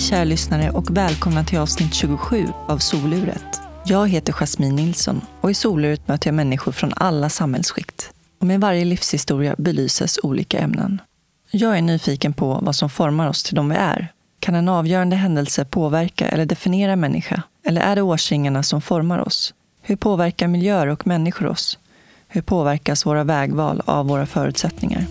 Hej kära lyssnare och välkomna till avsnitt 27 av Soluret. Jag heter Jasmine Nilsson och i Soluret möter jag människor från alla samhällsskikt. Och med varje livshistoria belyses olika ämnen. Jag är nyfiken på vad som formar oss till de vi är. Kan en avgörande händelse påverka eller definiera människa? Eller är det årsringarna som formar oss? Hur påverkar miljöer och människor oss? Hur påverkas våra vägval av våra förutsättningar?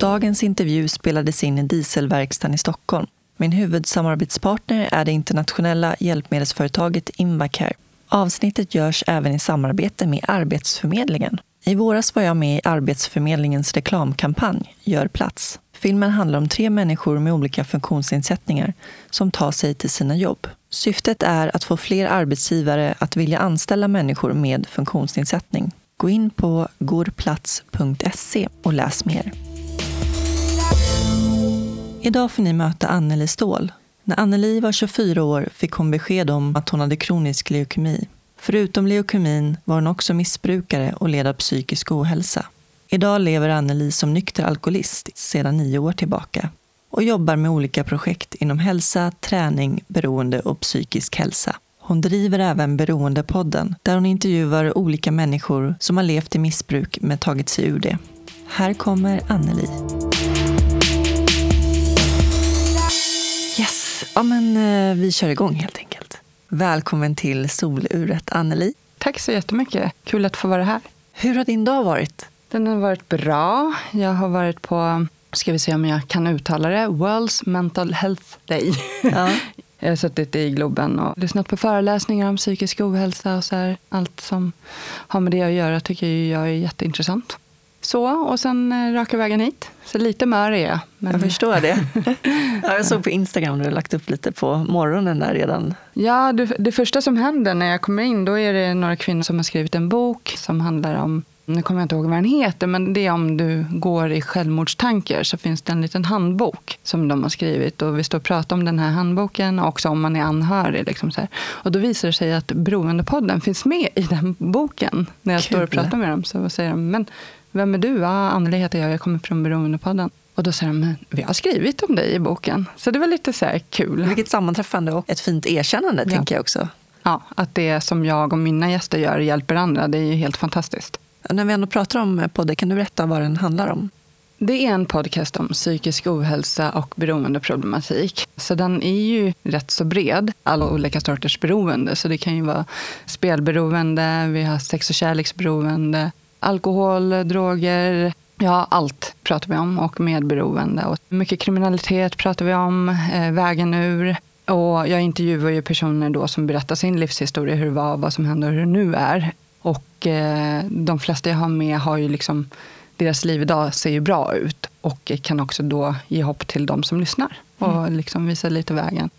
Dagens intervju spelades in i dieselverkstaden i Stockholm. Min huvudsamarbetspartner är det internationella hjälpmedelsföretaget Invacare. Avsnittet görs även i samarbete med Arbetsförmedlingen. I våras var jag med i Arbetsförmedlingens reklamkampanj Gör plats. Filmen handlar om tre människor med olika funktionsnedsättningar som tar sig till sina jobb. Syftet är att få fler arbetsgivare att vilja anställa människor med funktionsnedsättning. Gå in på gorplats.se och läs mer. Idag får ni möta Anneli Ståhl. När Anneli var 24 år fick hon besked om att hon hade kronisk leukemi. Förutom leukemin var hon också missbrukare och led av psykisk ohälsa. Idag lever Anneli som nykter alkoholist sedan nio år tillbaka och jobbar med olika projekt inom hälsa, träning, beroende och psykisk hälsa. Hon driver även Beroendepodden där hon intervjuar olika människor som har levt i missbruk men tagit sig ur det. Här kommer Anneli. Ja men eh, vi kör igång helt enkelt. Välkommen till Soluret, Anneli. Tack så jättemycket. Kul att få vara här. Hur har din dag varit? Den har varit bra. Jag har varit på, ska vi se om jag kan uttala det, World's Mental Health Day. Ja. Jag har suttit i Globen och lyssnat på föreläsningar om psykisk ohälsa och så här. Allt som har med det att göra tycker jag är jätteintressant. Så, och sen eh, raka vägen hit. Så lite mör är jag. Men... Jag förstår det. ja, jag såg på Instagram, du har lagt upp lite på morgonen där redan. Ja, det, det, första som händer när jag kommer in, då är det några kvinnor som har skrivit en bok som handlar om nu kommer jag inte ihåg vad den heter, men det är om du går i självmordstankar så finns det en liten handbok som de har skrivit. Och vi står och pratar om den här handboken, också om man är anhörig. Liksom så här. Och då visar det sig att Beroendepodden finns med i den boken. När jag Kul. står och pratar med dem så säger de, men vem är du? Ja, Anneli heter jag, jag kommer från Beroendepodden. Och då säger de, vi har skrivit om dig i boken. Så det var lite så kul. Vilket sammanträffande och ett fint erkännande, ja. tänker jag också. Ja, att det som jag och mina gäster gör hjälper andra, det är ju helt fantastiskt. När vi ändå pratar om podden, kan du berätta vad den handlar om? Det är en podcast om psykisk ohälsa och beroendeproblematik. Så den är ju rätt så bred, alla olika sorters beroende. Så det kan ju vara spelberoende, vi har sex och kärleksberoende, alkohol, droger, ja allt pratar vi om och medberoende. Och mycket kriminalitet pratar vi om, eh, vägen ur. Och jag intervjuar ju personer då som berättar sin livshistoria, hur det var, vad som hände och hur det nu är. Och eh, de flesta jag har med har ju liksom, deras liv idag ser ju bra ut och kan också då ge hopp till de som lyssnar och mm. liksom visa lite vägen.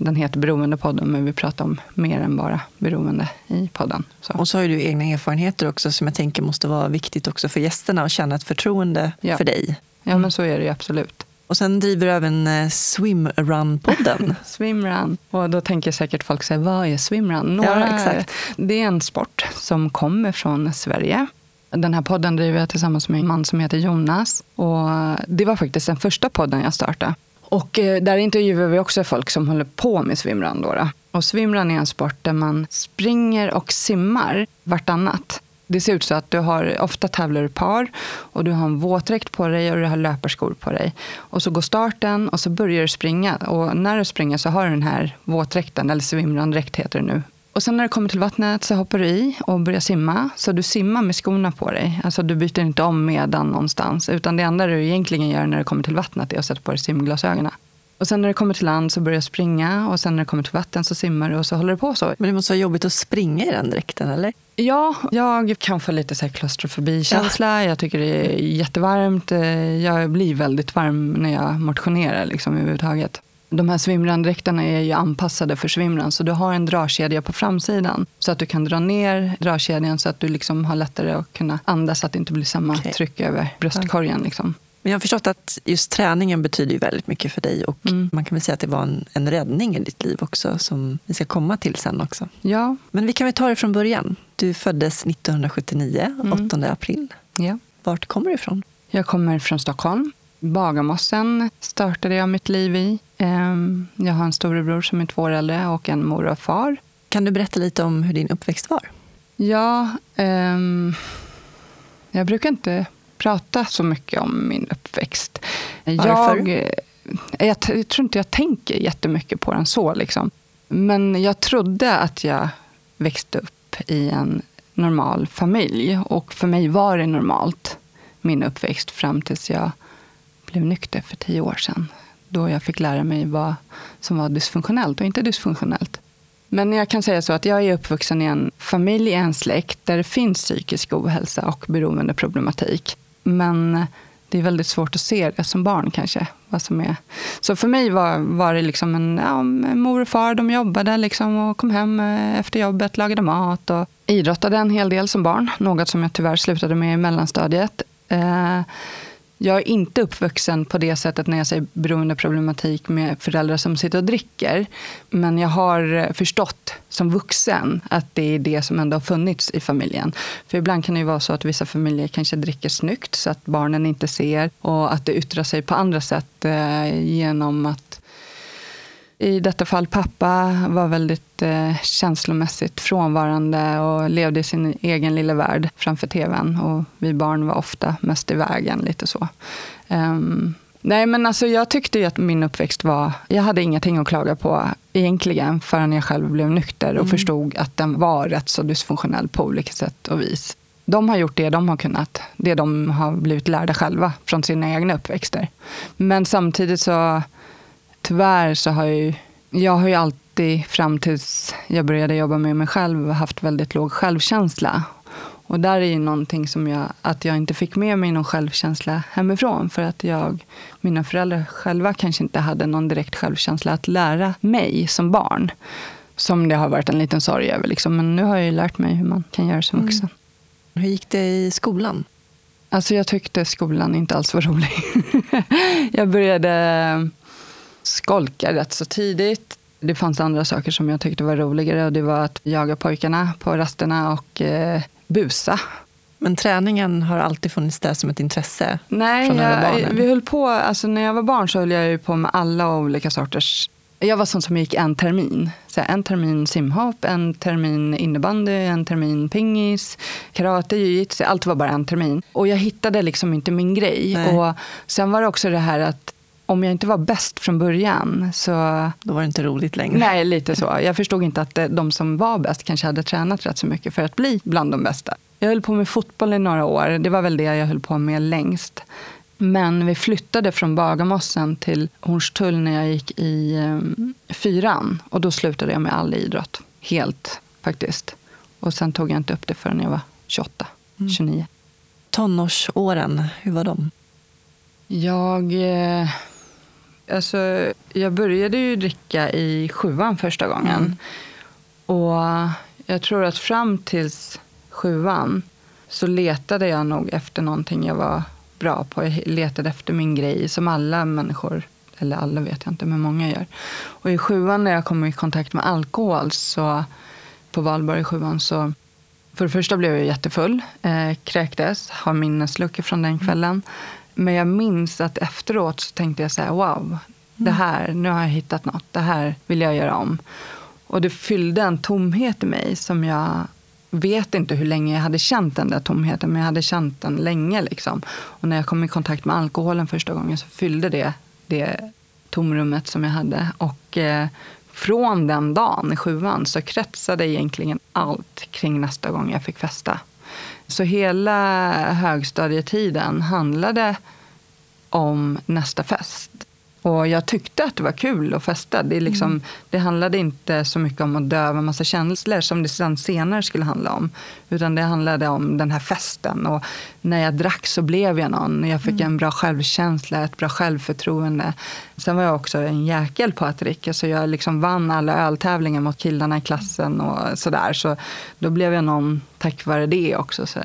Den heter Beroendepodden, men vi pratar om mer än bara beroende i podden. Så. Och så har du egna erfarenheter också som jag tänker måste vara viktigt också för gästerna att känna ett förtroende ja. för dig. Ja, men så är det ju absolut. Och sen driver du även eh, Swimrun-podden. swimrun. Och då tänker säkert folk så vad är swimrun? Några, ja, exakt. Det är en sport som kommer från Sverige. Den här podden driver jag tillsammans med en man som heter Jonas. Och det var faktiskt den första podden jag startade. Och eh, där intervjuar vi också folk som håller på med swimrun. Då, då. Och swimrun är en sport där man springer och simmar vartannat. Det ser ut så att du har, ofta tävlar du par och du har en våtdräkt på dig och du har löparskor på dig. Och så går starten och så börjar du springa. Och när du springer så har du den här våtdräkten, eller swimrun-dräkt heter det nu. Och sen när du kommer till vattnet så hoppar du i och börjar simma. Så du simmar med skorna på dig. Alltså du byter inte om medan någonstans. Utan det enda du egentligen gör när du kommer till vattnet är att sätta på dig simglasögonen. Och sen när du kommer till land så börjar du springa och sen när du kommer till vatten så simmar du och så håller du på så. Men det måste vara jobbigt att springa i den dräkten, eller? Ja, jag kan få lite så klaustrofobikänsla. Ja. Jag tycker det är jättevarmt. Jag blir väldigt varm när jag motionerar liksom, överhuvudtaget. De här svimrandräkterna är ju anpassade för svimran, så du har en dragkedja på framsidan. Så att du kan dra ner dragkedjan så att du liksom har lättare att kunna andas, så att det inte blir samma okay. tryck över bröstkorgen. Liksom. Men jag har förstått att just träningen betyder väldigt mycket för dig. Och mm. man kan väl säga att det var en, en räddning i ditt liv också, som vi ska komma till sen också. Ja. Men vi kan väl ta det från början. Du föddes 1979, mm. 8 april. Ja. Vart kommer du ifrån? Jag kommer från Stockholm. Bagarmossen startade jag mitt liv i. Ehm, jag har en storebror som är två år äldre och en mor och far. Kan du berätta lite om hur din uppväxt var? Ja, um, jag brukar inte prata så mycket om min uppväxt. Varför? Jag, jag, jag tror inte jag tänker jättemycket på den så. Liksom. Men jag trodde att jag växte upp i en normal familj. Och för mig var det normalt, min uppväxt, fram tills jag blev nykter för tio år sedan. Då jag fick lära mig vad som var dysfunktionellt och inte dysfunktionellt. Men jag kan säga så att jag är uppvuxen i en familj, i en släkt där det finns psykisk ohälsa och beroendeproblematik. Men det är väldigt svårt att se det som barn kanske. Vad som är. Så för mig var, var det liksom en ja, mor och far, de jobbade liksom och kom hem eh, efter jobbet, lagade mat och idrottade en hel del som barn. Något som jag tyvärr slutade med i mellanstadiet. Eh, jag är inte uppvuxen på det sättet när jag säger beroendeproblematik med föräldrar som sitter och dricker. Men jag har förstått som vuxen att det är det som ändå har funnits i familjen. För ibland kan det ju vara så att vissa familjer kanske dricker snyggt så att barnen inte ser och att det yttrar sig på andra sätt eh, genom att i detta fall pappa var väldigt eh, känslomässigt frånvarande och levde i sin egen lilla värld framför tvn. Och vi barn var ofta mest i vägen, lite så. Um, nej, men alltså jag tyckte att min uppväxt var... Jag hade ingenting att klaga på egentligen förrän jag själv blev nykter och mm. förstod att den var rätt så dysfunktionell på olika sätt och vis. De har gjort det de har kunnat. Det de har blivit lärda själva från sina egna uppväxter. Men samtidigt så tyvärr så har jag ju, jag har ju alltid fram tills jag började jobba med mig själv haft väldigt låg självkänsla. Och där är ju någonting som jag, att jag inte fick med mig någon självkänsla hemifrån. För att jag, mina föräldrar själva kanske inte hade någon direkt självkänsla att lära mig som barn. Som det har varit en liten sorg över. Liksom. Men nu har jag ju lärt mig hur man kan göra som vuxen. Mm. Hur gick det i skolan? Alltså jag tyckte skolan inte alls var rolig. jag började skolka rätt så tidigt. Det fanns andra saker som jag tyckte var roligare och det var att jaga pojkarna på rasterna och eh, busa. Men träningen har alltid funnits där som ett intresse? Nej, jag, vi höll på, alltså när jag var barn så höll jag på med alla olika sorters jag var sån som gick en termin. Så en termin simhopp, en termin innebandy, en termin pingis, karate, jiu-jitsu. Allt var bara en termin. Och jag hittade liksom inte min grej. Nej. Och sen var det också det här att om jag inte var bäst från början så... Då var det inte roligt längre. Nej, lite så. Jag förstod inte att de som var bäst kanske hade tränat rätt så mycket för att bli bland de bästa. Jag höll på med fotboll i några år. Det var väl det jag höll på med längst. Men vi flyttade från Bagarmossen till Hornstull när jag gick i um, fyran. Och då slutade jag med all idrott. Helt, faktiskt. Och sen tog jag inte upp det förrän jag var 28, mm. 29. Tonårsåren, hur var de? Jag... Eh, alltså, jag började ju dricka i sjuan första gången. Mm. Och jag tror att fram tills sjuan så letade jag nog efter någonting jag var bra på. Jag letade efter min grej, som alla människor, eller alla vet jag inte, men många gör. Och i sjuan när jag kom i kontakt med alkohol, så på valborg i sjuan, så för det första blev jag jättefull, eh, kräktes, har minnesluckor från den kvällen. Men jag minns att efteråt så tänkte jag så här, wow, det mm. här, nu har jag hittat något, det här vill jag göra om. Och det fyllde en tomhet i mig som jag vet inte hur länge jag hade känt den där tomheten, men jag hade känt den länge. Liksom. Och när jag kom i kontakt med alkoholen första gången så fyllde det det tomrummet som jag hade. Och eh, från den dagen i sjuan så kretsade egentligen allt kring nästa gång jag fick festa. Så hela högstadietiden handlade om nästa fest. Och jag tyckte att det var kul att festa. Det, liksom, mm. det handlade inte så mycket om att döva massa känslor som det sen senare skulle handla om. Utan det handlade om den här festen. Och när jag drack så blev jag någon. Jag fick mm. en bra självkänsla, ett bra självförtroende. Sen var jag också en jäkel på att dricka. Så jag liksom vann alla öltävlingar mot killarna i klassen och sådär. Så då blev jag någon tack vare det också. Så,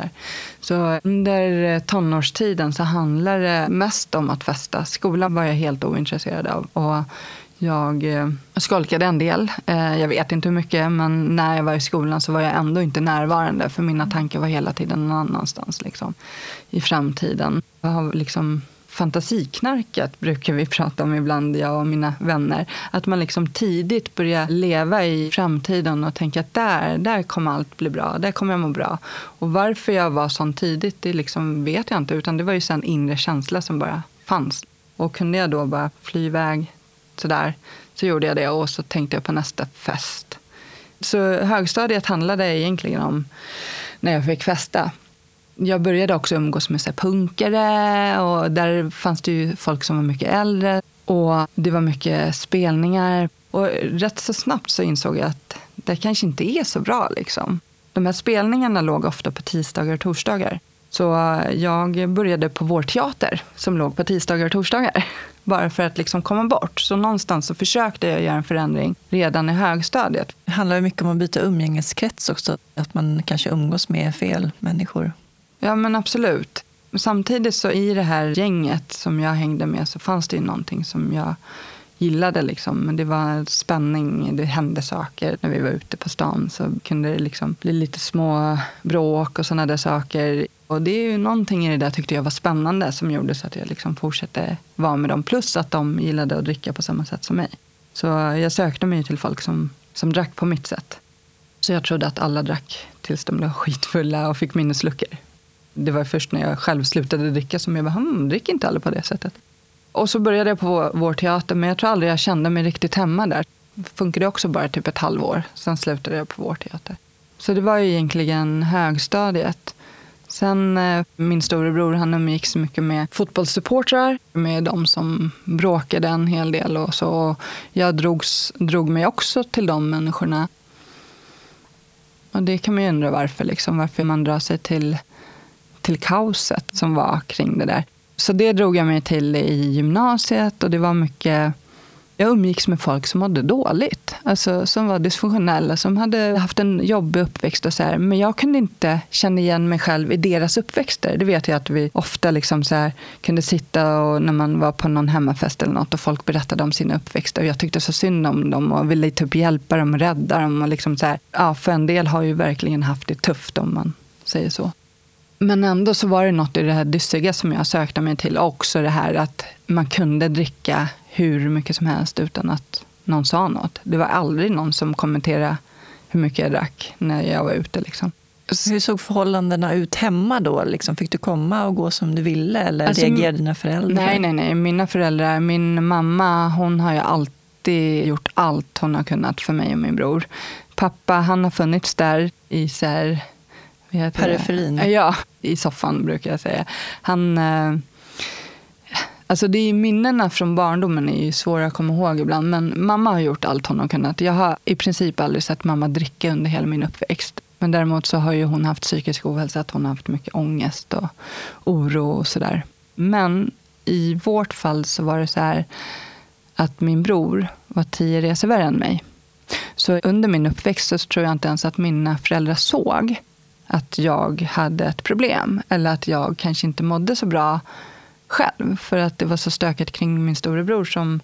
så under tonårstiden så handlade det mest om att festa. Skolan var jag helt ointresserad av. Och jag eh, skolkade en del. Eh, jag vet inte hur mycket, men när jag var i skolan så var jag ändå inte närvarande. För mina tankar var hela tiden någon annanstans. Liksom, I framtiden. Jag har liksom fantasiknarket brukar vi prata om ibland, jag och mina vänner. Att man liksom tidigt börjar leva i framtiden och tänka att där, där kommer allt bli bra, där kommer jag må bra. Och varför jag var sån tidigt, det liksom vet jag inte, utan det var ju en inre känsla som bara fanns. Och kunde jag då bara fly iväg sådär, så gjorde jag det och så tänkte jag på nästa fest. Så högstadiet handlade egentligen om när jag fick festa jag började också umgås med så här, punkare och där fanns det ju folk som var mycket äldre. Och det var mycket spelningar. Och rätt så snabbt så insåg jag att det kanske inte är så bra. Liksom. De här spelningarna låg ofta på tisdagar och torsdagar. Så jag började på vår teater som låg på tisdagar och torsdagar. Bara för att liksom komma bort. Så någonstans så försökte jag göra en förändring redan i högstadiet. Det handlar mycket om att byta umgängeskrets också. Att man kanske umgås med fel människor. Ja, men absolut. Samtidigt så i det här gänget som jag hängde med så fanns det ju någonting som jag gillade. Liksom. Men det var spänning, det hände saker. När vi var ute på stan så kunde det liksom bli lite små bråk och sådana där saker. Och det är ju någonting i det där tyckte jag var spännande som gjorde så att jag liksom fortsatte vara med dem. Plus att de gillade att dricka på samma sätt som mig. Så jag sökte mig till folk som, som drack på mitt sätt. Så jag trodde att alla drack tills de blev skitfulla och fick minnesluckor det var först när jag själv slutade dricka som jag bara, hm, drick inte alla på det sättet. Och så började jag på vår teater, men jag tror aldrig jag kände mig riktigt hemma där. Det funkade också bara typ ett halvår, sen slutade jag på vår teater. Så det var ju egentligen högstadiet. Sen eh, min storebror, han umgicks mycket med fotbollssupportrar, med de som bråkade en hel del och så. Jag drogs, drog mig också till de människorna. Och det kan man ju undra varför, liksom, varför man drar sig till till kaoset som var kring det där. Så det drog jag mig till i gymnasiet och det var mycket jag umgicks med folk som mådde dåligt, alltså som var dysfunktionella, som hade haft en jobbig uppväxt. och så här. Men jag kunde inte känna igen mig själv i deras uppväxter. Det vet jag att vi ofta liksom så här, kunde sitta och när man var på någon hemmafest eller något och folk berättade om sina uppväxter. Och jag tyckte så synd om dem och ville typ hjälpa dem och rädda dem. Och liksom så här. Ja, för en del har ju verkligen haft det tufft om man säger så. Men ändå så var det något i det här dyssiga som jag sökte mig till. Också det här att man kunde dricka hur mycket som helst utan att någon sa något. Det var aldrig någon som kommenterade hur mycket jag drack när jag var ute. Liksom. Hur såg förhållandena ut hemma då? Liksom, fick du komma och gå som du ville eller alltså, reagerade dina föräldrar? Nej, nej, nej. Mina föräldrar, min mamma, hon har ju alltid gjort allt hon har kunnat för mig och min bror. Pappa, han har funnits där i så här, Periferin? Det? Ja, i soffan brukar jag säga. Han... Eh, alltså det är minnena från barndomen är ju svåra att komma ihåg ibland. Men mamma har gjort allt hon har kunnat. Jag har i princip aldrig sett mamma dricka under hela min uppväxt. Men däremot så har ju hon haft psykisk ohälsa. Att hon har haft mycket ångest och oro och sådär. Men i vårt fall så var det så här att min bror var tio resor värre än mig. Så under min uppväxt så tror jag inte ens att mina föräldrar såg att jag hade ett problem. Eller att jag kanske inte mådde så bra själv. För att det var så stökigt kring min storebror som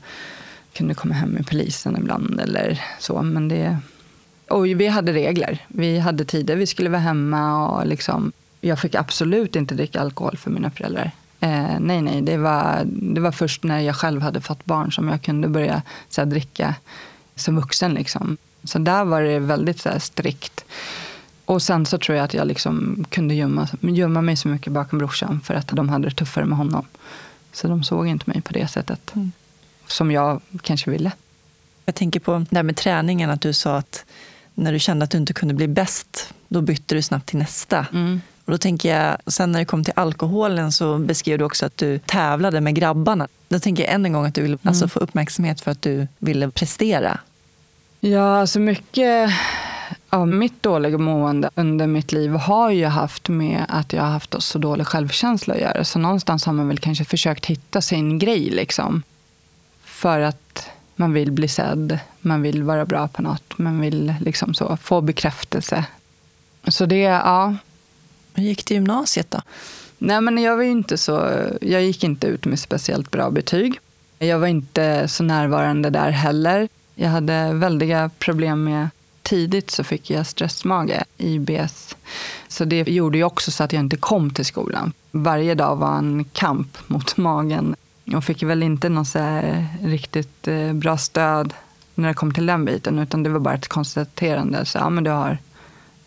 kunde komma hem med polisen ibland eller så. Men det... Och vi hade regler. Vi hade tider vi skulle vara hemma. och liksom, Jag fick absolut inte dricka alkohol för mina föräldrar. Eh, nej, nej. Det var, det var först när jag själv hade fått barn som jag kunde börja så här, dricka som vuxen. Liksom. Så där var det väldigt så här, strikt. Och sen så tror jag att jag liksom kunde gömma, gömma mig så mycket bakom brorsan för att de hade det tuffare med honom. Så de såg inte mig på det sättet mm. som jag kanske ville. Jag tänker på det här med träningen, att du sa att när du kände att du inte kunde bli bäst, då bytte du snabbt till nästa. Mm. Och då tänker jag, sen när det kom till alkoholen så beskrev du också att du tävlade med grabbarna. Då tänker jag än en gång att du ville alltså mm. alltså, få uppmärksamhet för att du ville prestera. Ja, alltså mycket av mitt dåliga mående under mitt liv har ju haft med att jag har haft så dålig självkänsla att göra. Så någonstans har man väl kanske försökt hitta sin grej. Liksom. För att man vill bli sedd, man vill vara bra på något, man vill liksom så, få bekräftelse. Så det, ja. Hur gick det i gymnasiet då? Nej, men jag var inte så, jag gick inte ut med speciellt bra betyg. Jag var inte så närvarande där heller. Jag hade väldiga problem med tidigt så fick jag stressmage, IBS. Så det gjorde ju också så att jag inte kom till skolan. Varje dag var en kamp mot magen. Jag fick väl inte något så riktigt eh, bra stöd när det kom till den biten. Utan det var bara ett konstaterande. Så, ja, men du har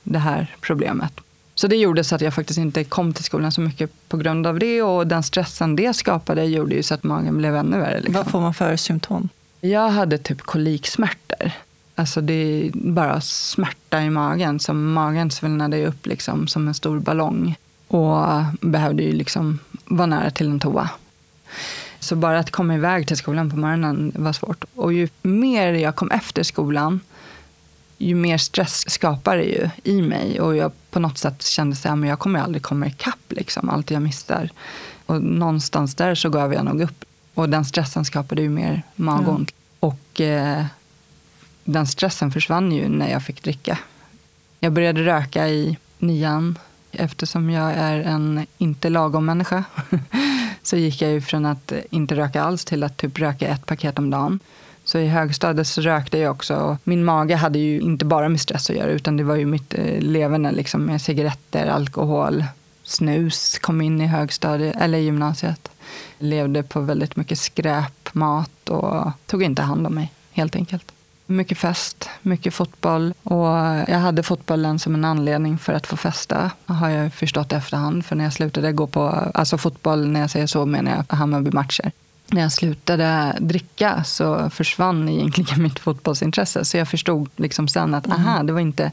det här problemet. Så det gjorde så att jag faktiskt inte kom till skolan så mycket på grund av det. Och den stressen det skapade gjorde ju så att magen blev ännu värre. Liksom. Vad får man för symptom? Jag hade typ koliksmärtor. Alltså det är bara smärta i magen. Som magen svullnade upp liksom som en stor ballong. Och behövde ju liksom vara nära till en toa. Så bara att komma iväg till skolan på morgonen var svårt. Och ju mer jag kom efter skolan, ju mer stress skapar det ju i mig. Och jag på något sätt kände att jag kommer aldrig komma ikapp liksom, allt jag missar. Och någonstans där så gav jag nog upp. Och den stressen skapade ju mer magont. Mm. Och eh, den stressen försvann ju när jag fick dricka. Jag började röka i nian eftersom jag är en inte lagom människa. så gick jag ju från att inte röka alls till att typ röka ett paket om dagen. Så i högstadiet så rökte jag också. Min mage hade ju inte bara med stress att göra utan det var ju mitt eh, leverne liksom, med cigaretter, alkohol, snus kom in i högstadiet, eller gymnasiet. Levde på väldigt mycket skräpmat och tog inte hand om mig helt enkelt. Mycket fest, mycket fotboll. Och jag hade fotbollen som en anledning för att få festa, har jag förstått i efterhand. För när jag slutade gå på, alltså fotboll, när jag säger så menar jag Hammarby-matcher. När jag slutade dricka så försvann egentligen mitt fotbollsintresse. Så jag förstod liksom sen att mm. aha, det var inte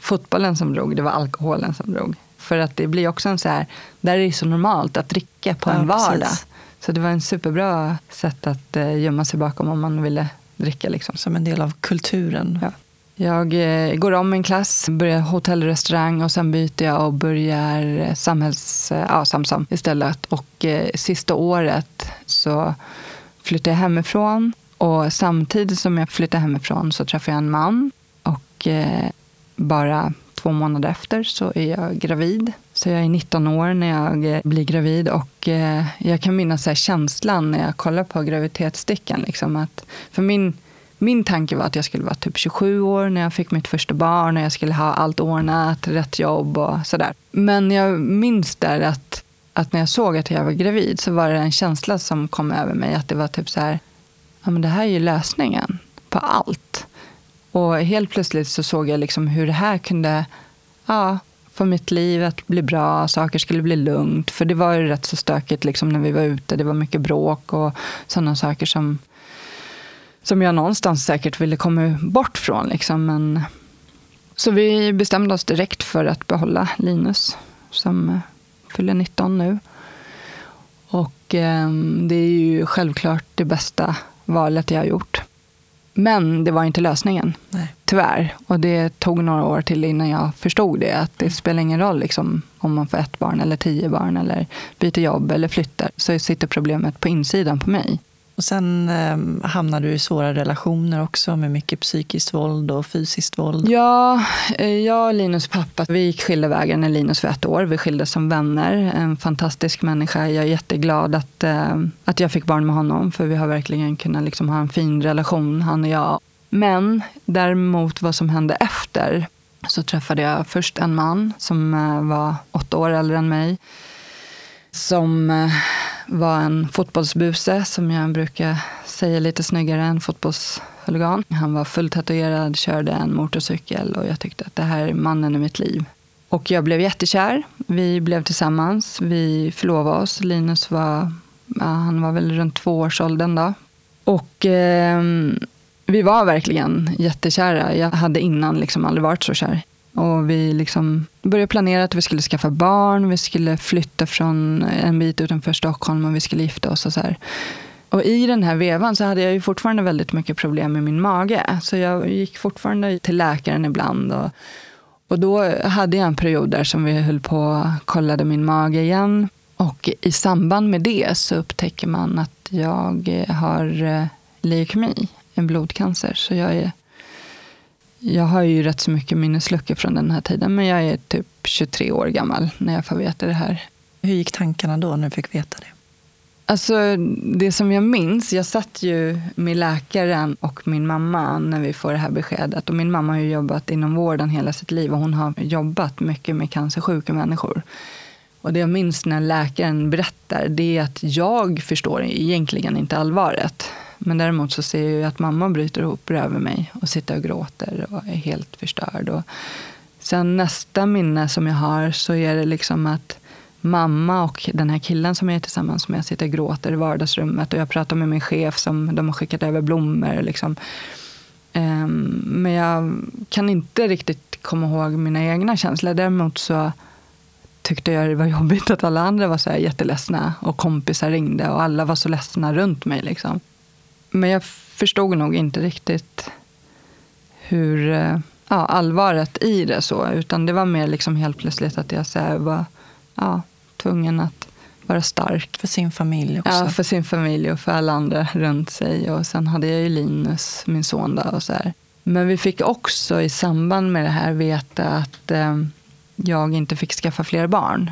fotbollen som drog, det var alkoholen som drog. För att det blir också en så här, där är det så normalt att dricka på ja, en vardag. Precis. Så det var en superbra sätt att eh, gömma sig bakom om man ville dricka. Liksom. Som en del av kulturen. Ja. Jag eh, går om en klass, börjar hotell och restaurang och sen byter jag och börjar eh, samhälls, eh, ja, Samsam istället. Och eh, sista året så flyttar jag hemifrån och samtidigt som jag flyttar hemifrån så träffar jag en man och eh, bara två månader efter så är jag gravid. Så jag är 19 år när jag eh, blir gravid och eh, jag kan minnas så känslan när jag kollar på graviditetsstickan. Liksom att för min, min tanke var att jag skulle vara typ 27 år när jag fick mitt första barn och jag skulle ha allt ordnat, rätt jobb och sådär. Men jag minns där att, att när jag såg att jag var gravid så var det en känsla som kom över mig att det var typ så här, ja men det här är ju lösningen på allt. Och helt plötsligt så såg jag liksom hur det här kunde ja, få mitt liv att bli bra, saker skulle bli lugnt. För det var ju rätt så stökigt liksom när vi var ute. Det var mycket bråk och sådana saker som, som jag någonstans säkert ville komma bort från. Liksom. Men, så vi bestämde oss direkt för att behålla Linus som eh, fyller 19 nu. Och eh, det är ju självklart det bästa valet jag har gjort. Men det var inte lösningen, Nej. tyvärr. Och det tog några år till innan jag förstod det. Att det spelar ingen roll liksom, om man får ett barn eller tio barn eller byter jobb eller flyttar. Så sitter problemet på insidan på mig. Och sen eh, hamnade du i svåra relationer också med mycket psykiskt våld och fysiskt våld. Ja, eh, jag och Linus pappa, vi gick skilda vägar när Linus var ett år. Vi skildes som vänner. En fantastisk människa. Jag är jätteglad att, eh, att jag fick barn med honom. För vi har verkligen kunnat liksom ha en fin relation, han och jag. Men däremot vad som hände efter så träffade jag först en man som eh, var åtta år äldre än mig. Som eh, var en fotbollsbuse, som jag brukar säga lite snyggare än fotbollshuligan. Han var fulltatuerad, körde en motorcykel och jag tyckte att det här är mannen i mitt liv. Och jag blev jättekär. Vi blev tillsammans. Vi förlovade oss. Linus var, ja, han var väl runt tvåårsåldern då. Och eh, vi var verkligen jättekära. Jag hade innan liksom aldrig varit så kär. Och vi liksom började planera att vi skulle skaffa barn, vi skulle flytta från en bit utanför Stockholm och vi skulle gifta oss. Och så här. Och i den här vevan så hade jag ju fortfarande väldigt mycket problem med min mage. Så jag gick fortfarande till läkaren ibland. Och, och då hade jag en period där som vi höll på och kollade min mage igen. Och i samband med det så upptäcker man att jag har eh, leukemi, en blodcancer. Så jag är jag har ju rätt så mycket minnesluckor från den här tiden, men jag är typ 23 år gammal när jag får veta det här. Hur gick tankarna då när du fick veta det? Alltså, det som jag minns, jag satt ju med läkaren och min mamma när vi får det här beskedet. Och min mamma har ju jobbat inom vården hela sitt liv och hon har jobbat mycket med cancersjuka människor. Och det jag minns när läkaren berättar, det är att jag förstår egentligen inte allvaret. Men däremot så ser jag att mamma bryter ihop bredvid mig och sitter och gråter och är helt förstörd. Och sen nästa minne som jag har så är det liksom att mamma och den här killen som jag är tillsammans med sitter och gråter i vardagsrummet. Och jag pratar med min chef som de har skickat över blommor. Liksom. Ehm, men jag kan inte riktigt komma ihåg mina egna känslor. Däremot så tyckte jag det var jobbigt att alla andra var så här jätteledsna. Och kompisar ringde och alla var så ledsna runt mig. Liksom. Men jag förstod nog inte riktigt hur eh, ja, allvaret i det så. Utan det var mer liksom helt plötsligt att jag så var ja, tvungen att vara stark. För sin familj också? Ja, för sin familj och för alla andra runt sig. Och sen hade jag ju Linus, min son. Då, och så här. Men vi fick också i samband med det här veta att eh, jag inte fick skaffa fler barn.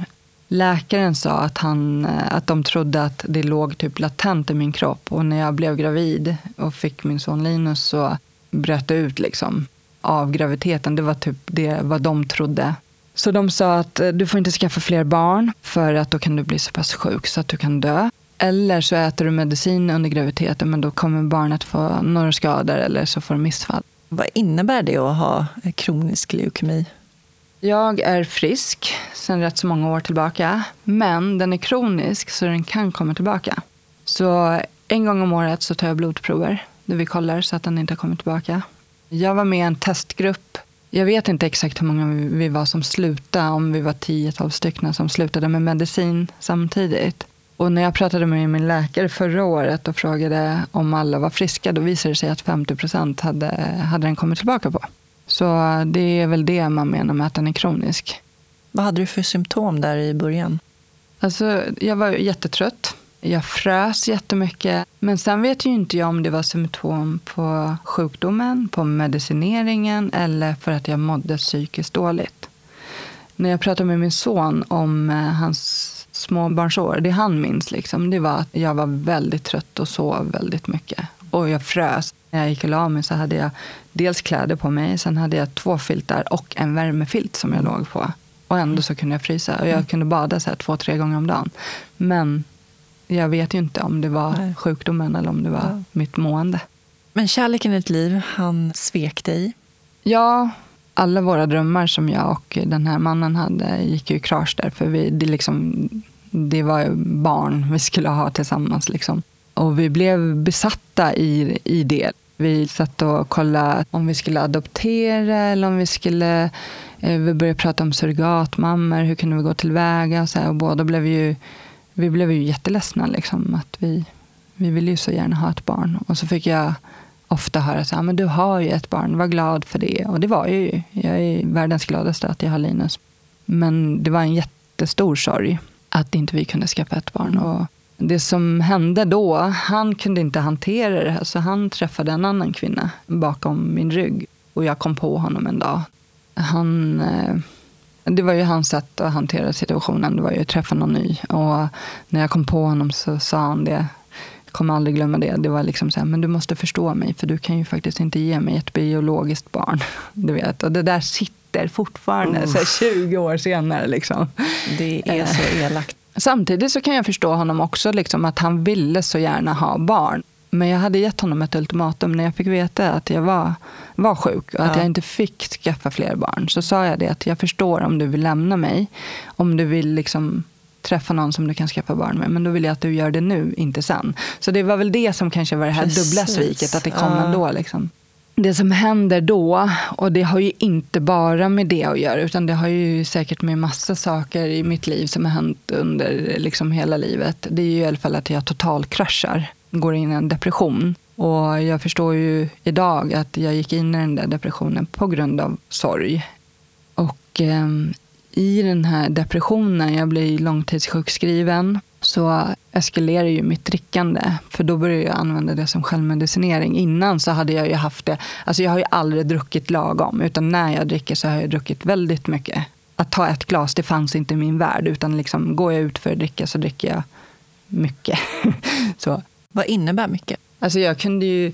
Läkaren sa att, han, eh, att de trodde att det låg typ latent i min kropp. Och när jag blev gravid och fick min son Linus så bröt det ut liksom av graviditeten. Det var typ det vad de trodde. Så de sa att eh, du får inte skaffa fler barn för att då kan du bli så pass sjuk så att du kan dö. Eller så äter du medicin under graviditeten men då kommer barnet få några skador eller så får du missfall. Vad innebär det att ha kronisk leukemi? Jag är frisk sedan rätt så många år tillbaka. Men den är kronisk så den kan komma tillbaka. Så en gång om året så tar jag blodprover där vi kollar så att den inte har kommit tillbaka. Jag var med i en testgrupp jag vet inte exakt hur många vi var som slutade, om vi var 10-12 stycken som slutade med medicin samtidigt. Och när jag pratade med min läkare förra året och frågade om alla var friska, då visade det sig att 50 procent hade, hade den kommit tillbaka på. Så det är väl det man menar med att den är kronisk. Vad hade du för symptom där i början? Alltså, jag var jättetrött. Jag frös jättemycket. Men sen vet ju inte jag om det var symptom på sjukdomen, på medicineringen eller för att jag mådde psykiskt dåligt. När jag pratade med min son om eh, hans småbarnsår, det han minns, liksom, det var att jag var väldigt trött och sov väldigt mycket. Och jag frös. När jag gick och la mig så hade jag dels kläder på mig, sen hade jag två filtar och en värmefilt som jag låg på. Och ändå så kunde jag frysa. Och jag mm. kunde bada så två, tre gånger om dagen. Men jag vet ju inte om det var Nej. sjukdomen eller om det var ja. mitt mående. Men kärleken i ditt liv, han svek dig? Ja, alla våra drömmar som jag och den här mannen hade gick ju i krasch där. För vi, det, liksom, det var barn vi skulle ha tillsammans. Liksom. Och vi blev besatta i, i det. Vi satt och kollade om vi skulle adoptera eller om vi skulle... Eh, vi började prata om surrogatmammor, hur kunde vi gå tillväga? Och, så här, och båda blev ju vi blev ju jätteledsna. Liksom, att vi, vi ville ju så gärna ha ett barn. Och så fick jag ofta höra så här, men du har ju ett barn, var glad för det. Och det var jag ju. Jag är världens gladaste att jag har Linus. Men det var en jättestor sorg att inte vi kunde skaffa ett barn. Och det som hände då, han kunde inte hantera det här, så han träffade en annan kvinna bakom min rygg. Och jag kom på honom en dag. Han eh, det var ju hans sätt att hantera situationen. Det var ju att träffa någon ny. Och när jag kom på honom så sa han det. Jag kommer aldrig glömma det. Det var liksom så här, men du måste förstå mig. För du kan ju faktiskt inte ge mig ett biologiskt barn. Du vet. Och det där sitter fortfarande uh. så 20 år senare. Liksom. Det är så eh. elakt. Samtidigt så kan jag förstå honom också, liksom, att han ville så gärna ha barn. Men jag hade gett honom ett ultimatum när jag fick veta att jag var, var sjuk och att ja. jag inte fick skaffa fler barn. Så sa jag det att jag förstår om du vill lämna mig. Om du vill liksom träffa någon som du kan skaffa barn med. Men då vill jag att du gör det nu, inte sen. Så det var väl det som kanske var det här Precis. dubbla sviket, att det kom ja. ändå. Liksom. Det som händer då, och det har ju inte bara med det att göra, utan det har ju säkert med massa saker i mitt liv som har hänt under liksom hela livet. Det är ju i alla fall att jag totalkraschar går in i en depression. Och jag förstår ju idag att jag gick in i den där depressionen på grund av sorg. Och eh, i den här depressionen, jag blir långtidssjukskriven, så eskalerar ju mitt drickande. För då började jag använda det som självmedicinering. Innan så hade jag ju haft det, alltså jag har ju aldrig druckit lagom. Utan när jag dricker så har jag druckit väldigt mycket. Att ta ett glas, det fanns inte i min värld. Utan liksom, går jag ut för att dricka så dricker jag mycket. så. Vad innebär mycket? Alltså jag kunde ju...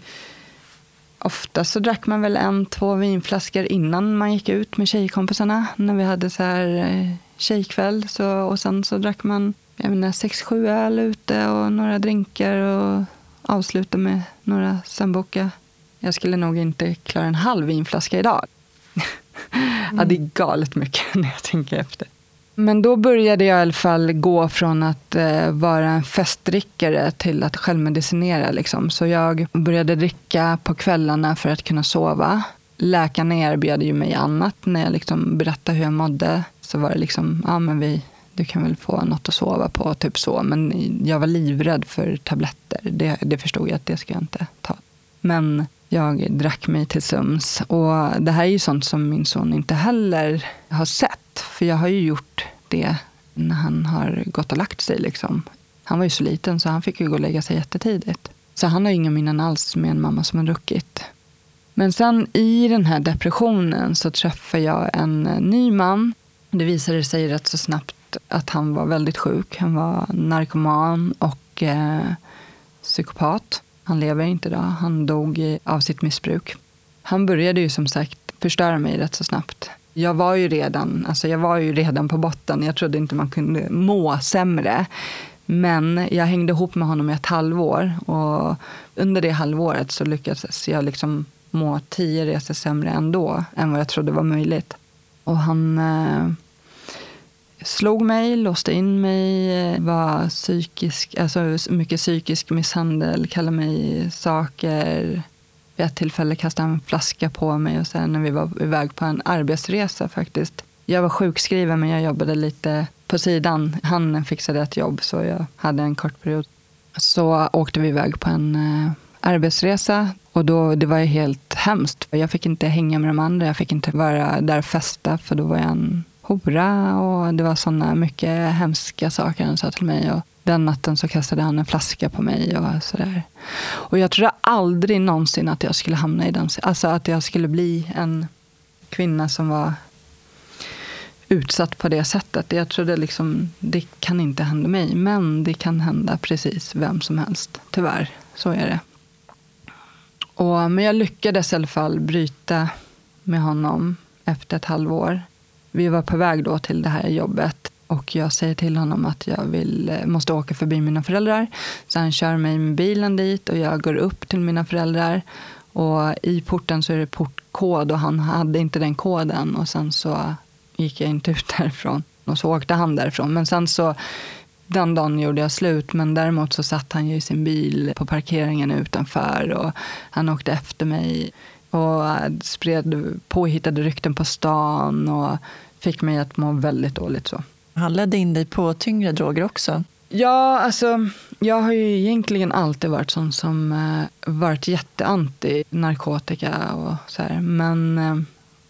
Ofta så drack man väl en, två vinflaskor innan man gick ut med tjejkompisarna. När vi hade så här eh, tjejkväll. Så, och sen så drack man jag menar, sex, sju öl ute och några drinkar och avsluta med några sambuca. Jag skulle nog inte klara en halv vinflaska idag. Mm. ja, det är galet mycket när jag tänker efter. Men då började jag i alla fall gå från att eh, vara en festdrickare till att självmedicinera. Liksom. Så jag började dricka på kvällarna för att kunna sova. Läkarna erbjöd ju mig annat. När jag liksom berättade hur jag mådde så var det liksom, ja men vi, du kan väl få något att sova på, typ så. Men jag var livrädd för tabletter. Det, det förstod jag att det ska jag inte ta. Men jag drack mig till sömns. Och det här är ju sånt som min son inte heller har sett. För jag har ju gjort det när han har gått och lagt sig. Liksom. Han var ju så liten så han fick ju gå och lägga sig jättetidigt. Så han har inga minnen alls med en mamma som har druckit. Men sen i den här depressionen så träffar jag en ny man. Det visade sig rätt så snabbt att han var väldigt sjuk. Han var narkoman och eh, psykopat. Han lever inte idag. Han dog av sitt missbruk. Han började ju som sagt förstöra mig rätt så snabbt. Jag var ju redan, alltså jag var ju redan på botten. Jag trodde inte man kunde må sämre. Men jag hängde ihop med honom i ett halvår. Och under det halvåret så lyckades jag liksom må tio resor sämre ändå än vad jag trodde var möjligt. Och han eh, slog mig, låste in mig, var psykisk, alltså mycket psykisk misshandel, kallade mig saker. Vid ett tillfälle kastade han en flaska på mig och sen när vi var iväg på en arbetsresa faktiskt. Jag var sjukskriven men jag jobbade lite på sidan. Han fixade ett jobb så jag hade en kort period. Så åkte vi iväg på en eh, arbetsresa och då, det var ju helt hemskt. Jag fick inte hänga med de andra, jag fick inte vara där och festa för då var jag en hora och det var sådana mycket hemska saker han sa till mig. Och den natten så kastade han en flaska på mig och sådär. Och jag trodde aldrig någonsin att jag skulle hamna i den, alltså att jag skulle bli en kvinna som var utsatt på det sättet. Jag trodde liksom, det kan inte hända mig. Men det kan hända precis vem som helst. Tyvärr, så är det. Och, men jag lyckades i alla fall bryta med honom efter ett halvår. Vi var på väg då till det här jobbet och jag säger till honom att jag vill, eh, måste åka förbi mina föräldrar. Så han kör mig med bilen dit och jag går upp till mina föräldrar. Och i porten så är det portkod och han hade inte den koden. Och sen så gick jag inte ut därifrån. Och så åkte han därifrån. Men sen så, den dagen gjorde jag slut. Men däremot så satt han ju i sin bil på parkeringen utanför. Och han åkte efter mig och spred påhittade rykten på stan och fick mig att må väldigt dåligt. så. Han ledde in dig på tyngre droger också? Ja, alltså jag har ju egentligen alltid varit sån som eh, varit jätteanti narkotika och så här. Men eh,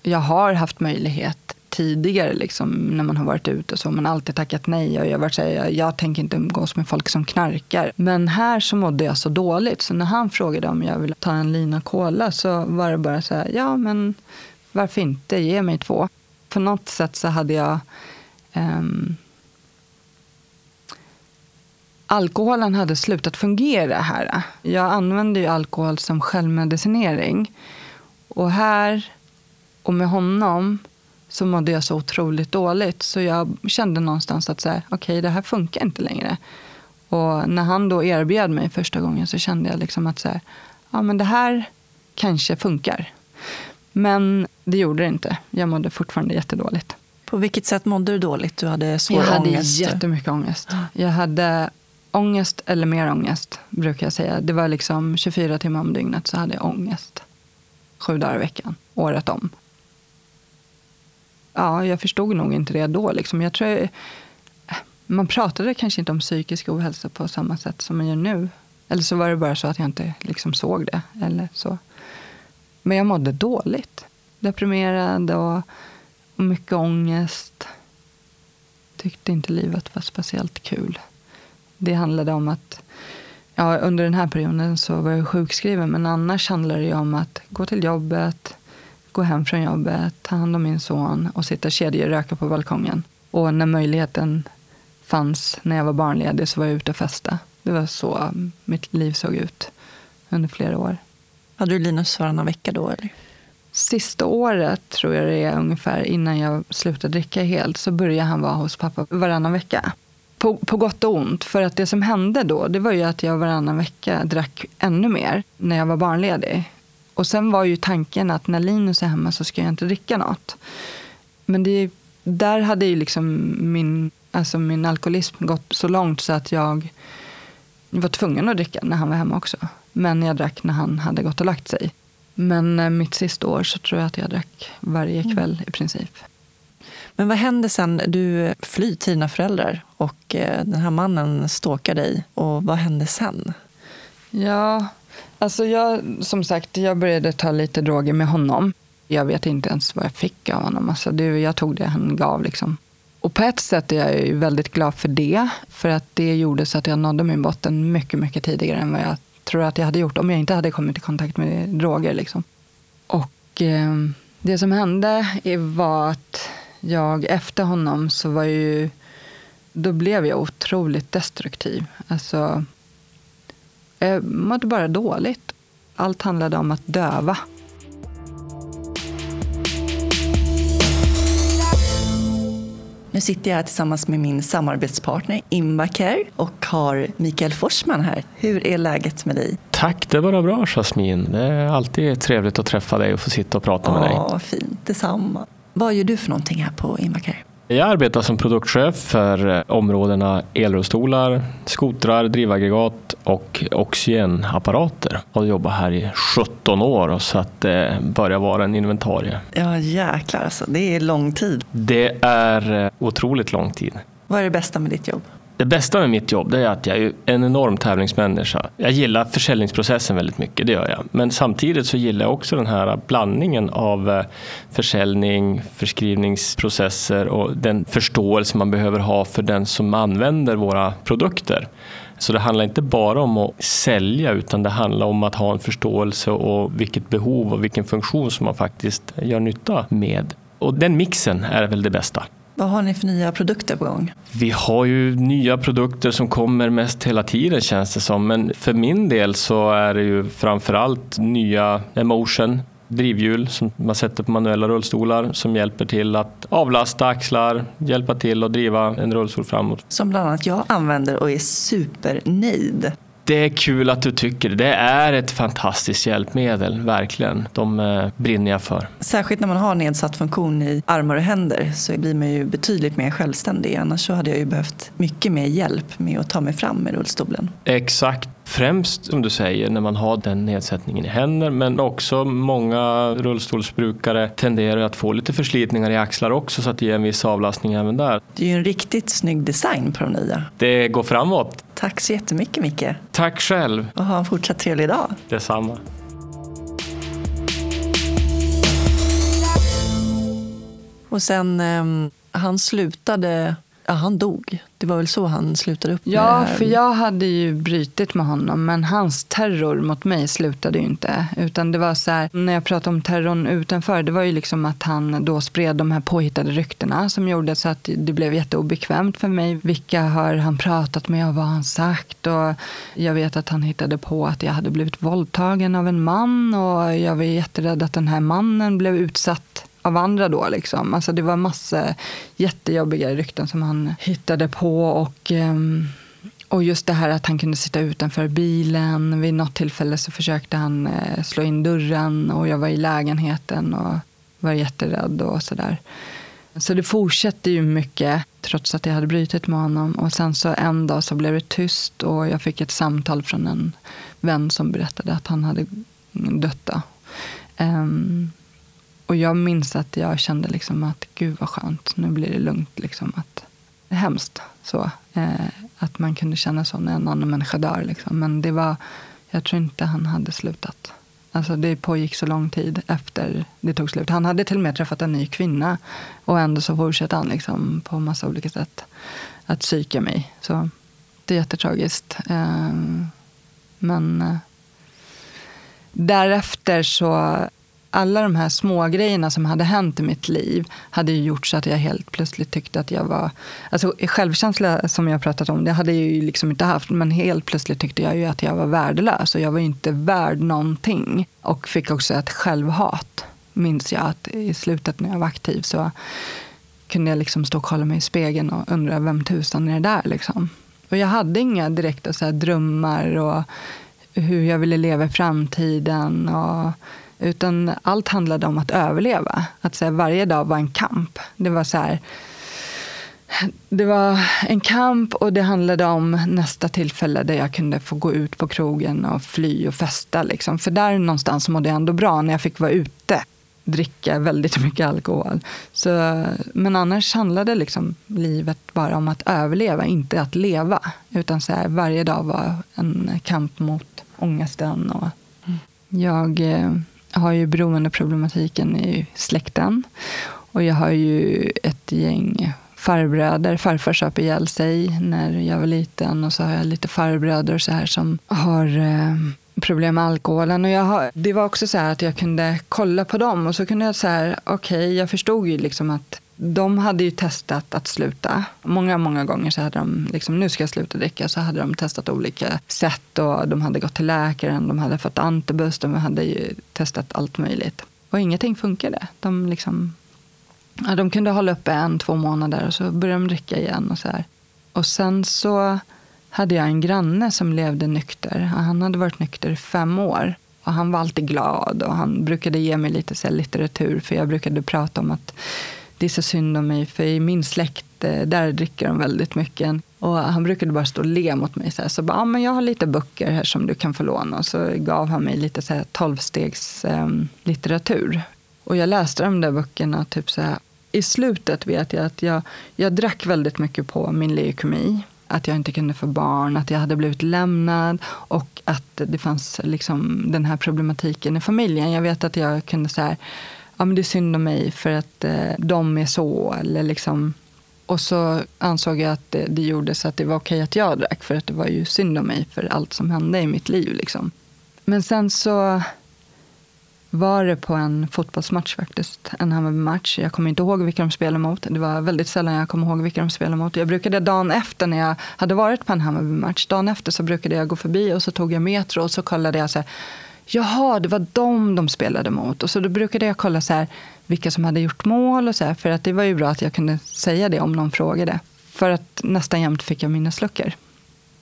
jag har haft möjlighet tidigare liksom, när man har varit ute och så. Man har alltid tackat nej och jag har varit så här, jag, jag tänker inte umgås med folk som knarkar. Men här så mådde jag så dåligt så när han frågade om jag ville ta en lina cola så var det bara så här, ja men varför inte, ge mig två. På något sätt så hade jag um, alkoholen hade slutat fungera här. Jag använde ju alkohol som självmedicinering. Och här och med honom så mådde jag så otroligt dåligt. Så jag kände någonstans att okej, okay, det här funkar inte längre. Och när han då erbjöd mig första gången så kände jag liksom att så här, ja, men det här kanske funkar. Men det gjorde det inte. Jag mådde fortfarande jättedåligt. På vilket sätt mådde du dåligt? Du hade svår ångest? Jag hade jättemycket ångest. Jag hade ångest eller mer ångest, brukar jag säga. Det var liksom 24 timmar om dygnet så hade jag ångest. Sju dagar i veckan, året om ja, jag förstod nog inte det då. Liksom. Jag tror jag, man pratade kanske inte om psykisk ohälsa på samma sätt som man gör nu. Eller så var det bara så att jag inte liksom såg det. Eller så. Men jag mådde dåligt. Deprimerad och, och mycket ångest. Tyckte inte livet var speciellt kul. Det handlade om att ja, under den här perioden så var jag sjukskriven. Men annars handlade det om att gå till jobbet, gå hem från jobbet, ta hand om min son och sitta kedjeröka på balkongen. Och när möjligheten fanns när jag var barnledig så var jag ute och festa. Det var så mitt liv såg ut under flera år. Hade du Linus varannan vecka då? Eller? Sista året, tror jag det är ungefär, innan jag slutade dricka helt, så började han vara hos pappa varannan vecka. På, på gott och ont. För att det som hände då, det var ju att jag varannan vecka drack ännu mer när jag var barnledig. Och sen var ju tanken att när Linus är hemma så ska jag inte dricka något. Men det, där hade ju liksom min, alltså min alkoholism gått så långt så att jag var tvungen att dricka när han var hemma också. Men jag drack när han hade gått och lagt sig. Men eh, mitt sista år så tror jag att jag drack varje mm. kväll mm. i princip. Men vad händer sen? Du flyr till dina föräldrar och eh, den här mannen stalkar dig. Och vad händer sen? Ja, alltså jag, som sagt, jag började ta lite droger med honom. Jag vet inte ens vad jag fick av honom. Alltså det, jag tog det han gav. Liksom. Och på ett sätt är jag väldigt glad för det. För att det gjorde så att jag nådde min botten mycket, mycket tidigare än vad jag tror att jag hade gjort om jag inte hade kommit i kontakt med droger. Liksom. Och eh, det som hände var att jag efter honom så var ju, då blev jag otroligt destruktiv. Alltså, jag mådde bara dåligt. Allt handlade om att döva. Nu sitter jag här tillsammans med min samarbetspartner Invacare och har Mikael Forsman här. Hur är läget med dig? Tack, det är bara bra Jasmin. Det är alltid trevligt att träffa dig och få sitta och prata med dig. Ja, fint. Detsamma. Vad gör du för någonting här på Invacare? Jag arbetar som produktchef för eh, områdena elrullstolar, skotrar, drivaggregat och oxygenapparater. Jag har jobbat här i 17 år så att det börjar vara en inventarie. Ja jäklar alltså, det är lång tid. Det är eh, otroligt lång tid. Vad är det bästa med ditt jobb? Det bästa med mitt jobb är att jag är en enorm tävlingsmänniska. Jag gillar försäljningsprocessen väldigt mycket, det gör jag. Men samtidigt så gillar jag också den här blandningen av eh, försäljning, förskrivningsprocesser och den förståelse man behöver ha för den som använder våra produkter. Så det handlar inte bara om att sälja utan det handlar om att ha en förståelse och vilket behov och vilken funktion som man faktiskt gör nytta med. Och den mixen är väl det bästa. Vad har ni för nya produkter på gång? Vi har ju nya produkter som kommer mest hela tiden känns det som. Men för min del så är det ju framförallt nya Emotion drivhjul som man sätter på manuella rullstolar som hjälper till att avlasta axlar, hjälpa till att driva en rullstol framåt. Som bland annat jag använder och är supernöjd. Det är kul att du tycker det. Det är ett fantastiskt hjälpmedel, verkligen. De eh, brinner jag för. Särskilt när man har nedsatt funktion i armar och händer så blir man ju betydligt mer självständig. Annars så hade jag ju behövt mycket mer hjälp med att ta mig fram med rullstolen. Exakt. Främst som du säger när man har den nedsättningen i händer men också många rullstolsbrukare tenderar att få lite förslitningar i axlar också så att det ger en viss avlastning även där. Det är ju en riktigt snygg design på de nya. Det går framåt. Tack så jättemycket Micke. Tack själv. Och ha en fortsatt trevlig dag. Detsamma. Och sen, um, han slutade Ja, han dog. Det var väl så han slutade upp? Ja, för jag hade ju brytit med honom, men hans terror mot mig slutade ju inte. Utan det var så här, när jag pratade om terrorn utanför, det var ju liksom att han då spred de här påhittade ryktena som gjorde så att det blev jätteobekvämt för mig. Vilka har han pratat med och vad har han sagt? Och jag vet att han hittade på att jag hade blivit våldtagen av en man och jag var jätterädd att den här mannen blev utsatt av andra då. Liksom. Alltså det var massa jättejobbiga rykten som han hittade på. Och, ehm, och just det här att han kunde sitta utanför bilen. Vid något tillfälle så försökte han eh, slå in dörren och jag var i lägenheten och var jätterädd och sådär. Så det fortsatte ju mycket trots att jag hade brutit med honom. Och sen så en dag så blev det tyst och jag fick ett samtal från en vän som berättade att han hade dött. Um, och jag minns att jag kände liksom att gud vad skönt, nu blir det lugnt. Liksom, att, det är hemskt så, eh, att man kunde känna så när en annan människa dör. Liksom. Men det var, jag tror inte han hade slutat. Alltså det pågick så lång tid efter det tog slut. Han hade till och med träffat en ny kvinna och ändå så fortsatte han liksom på massa olika sätt att psyka mig. Så det är jättetragiskt. Eh, men eh, därefter så alla de här små grejerna som hade hänt i mitt liv hade ju gjort så att jag helt plötsligt tyckte att jag var... Alltså självkänsla som jag pratat om, det hade jag ju liksom inte haft. Men helt plötsligt tyckte jag ju att jag var värdelös och jag var inte värd någonting. Och fick också ett självhat, minns jag. att I slutet när jag var aktiv så kunde jag liksom stå och kolla mig i spegeln och undra vem tusan är det där liksom. Och jag hade inga direkta så drömmar och hur jag ville leva i framtiden. Och, utan allt handlade om att överleva. Att så här, varje dag var en kamp. Det var så här, det var en kamp och det handlade om nästa tillfälle där jag kunde få gå ut på krogen och fly och festa. Liksom. För där någonstans mådde jag ändå bra när jag fick vara ute dricka väldigt mycket alkohol. Så, men annars handlade liksom livet bara om att överleva, inte att leva. Utan så här, varje dag var en kamp mot ångesten. Och jag eh, har ju beroendeproblematiken i släkten. Och jag har ju ett gäng farbröder. Farfar söp ihjäl sig när jag var liten. Och så har jag lite farbröder så här som har eh, problem med alkoholen. Och jag har, det var också så att jag kunde kolla på dem och så kunde jag säga, okej, okay, jag förstod ju liksom att de hade ju testat att sluta. Många, många gånger så hade de, liksom, nu ska jag sluta dricka, så hade de testat olika sätt och de hade gått till läkaren, de hade fått antibus, de hade ju testat allt möjligt. Och ingenting funkade. De, liksom, ja, de kunde hålla uppe en, två månader och så började de dricka igen och så här. Och sen så hade jag en granne som levde nykter. Han hade varit nykter i fem år. Och han var alltid glad och han brukade ge mig lite så litteratur för jag brukade prata om att det är så synd om mig för i min släkt eh, där dricker de väldigt mycket. Och han brukade bara stå och le mot mig. Så, här, så bara, ah, men jag har lite böcker här som du kan få låna. Och så gav han mig lite så här tolvstegs eh, litteratur. Och jag läste de där böckerna typ så här. I slutet vet jag att jag, jag drack väldigt mycket på min leukemi att jag inte kunde få barn, att jag hade blivit lämnad och att det fanns liksom den här problematiken i familjen. Jag vet att jag kunde säga ja men det är synd om mig för att eh, de är så. Eller liksom, och så ansåg jag att det, det gjorde så att det var okej att jag drack för att det var ju synd om mig för allt som hände i mitt liv. Liksom. Men sen så var det på en fotbollsmatch faktiskt. En Hammarby-match. Jag kommer inte ihåg vilka de spelade mot. Det var väldigt sällan jag kom ihåg vilka de spelade mot. Jag brukade dagen efter när jag hade varit på en Hammarby-match, dagen efter så brukade jag gå förbi och så tog jag metro och så kollade jag så här, jaha, det var dem de spelade mot. Och så då brukade jag kolla så här, vilka som hade gjort mål och så här, för att det var ju bra att jag kunde säga det om någon frågade. För att nästan jämt fick jag minnesluckor.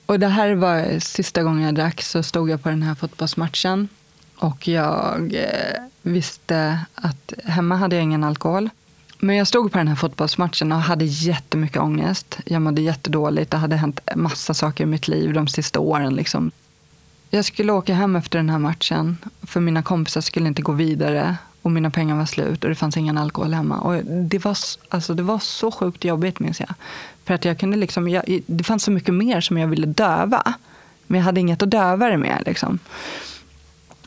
Och det här var sista gången jag drack, så stod jag på den här fotbollsmatchen och jag eh, visste att hemma hade jag ingen alkohol. Men jag stod på den här fotbollsmatchen och hade jättemycket ångest. Jag mådde jättedåligt. Det hade hänt massa saker i mitt liv de sista åren. Liksom. Jag skulle åka hem efter den här matchen. För mina kompisar skulle inte gå vidare. Och mina pengar var slut och det fanns ingen alkohol hemma. Och det, var, alltså, det var så sjukt jobbigt minns jag. För att jag kunde liksom, jag, det fanns så mycket mer som jag ville döva. Men jag hade inget att döva det med. Liksom.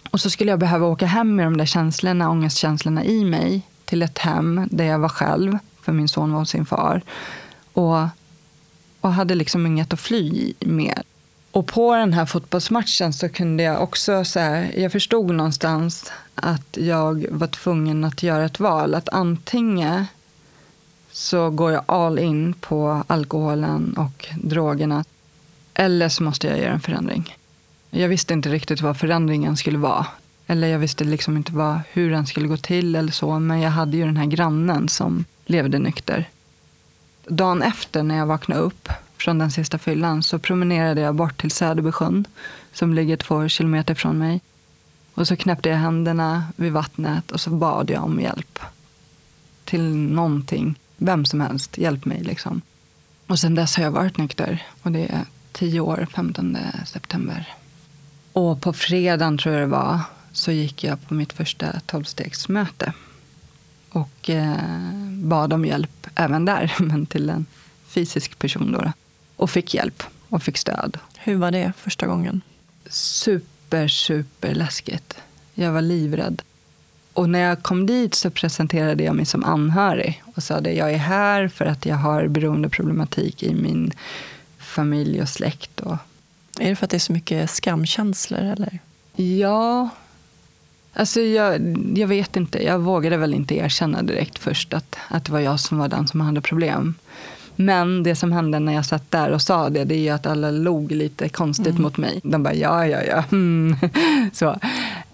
Och så skulle jag behöva åka hem med de där känslorna, ångestkänslorna i mig till ett hem där jag var själv, för min son var hos sin far. Och, och hade liksom inget att fly med. Och på den här fotbollsmatchen så kunde jag också, så här, jag förstod någonstans att jag var tvungen att göra ett val. Att antingen så går jag all in på alkoholen och drogerna. Eller så måste jag göra en förändring. Jag visste inte riktigt vad förändringen skulle vara. Eller jag visste liksom inte vad, hur den skulle gå till eller så. Men jag hade ju den här grannen som levde nykter. Dagen efter när jag vaknade upp från den sista fyllan så promenerade jag bort till Söderbysjön som ligger två kilometer från mig. Och så knäppte jag händerna vid vattnet och så bad jag om hjälp. Till någonting. Vem som helst, hjälp mig liksom. Och sen dess har jag varit nykter. Och det är tio år, 15 september. Och på fredagen, tror jag det var, så gick jag på mitt första tolvstegsmöte. Och eh, bad om hjälp även där, men till en fysisk person. Då, och fick hjälp och fick stöd. Hur var det första gången? Super, super läskigt. Jag var livrädd. Och när jag kom dit så presenterade jag mig som anhörig och sa att jag är här för att jag har beroendeproblematik i min familj och släkt. Och är det för att det är så mycket skamkänslor? Eller? Ja, Alltså jag, jag vet inte. Jag vågade väl inte erkänna direkt först att, att det var jag som var den som hade problem. Men det som hände när jag satt där och sa det, det är ju att alla log lite konstigt mm. mot mig. De bara ja, ja, ja. Mm. Så.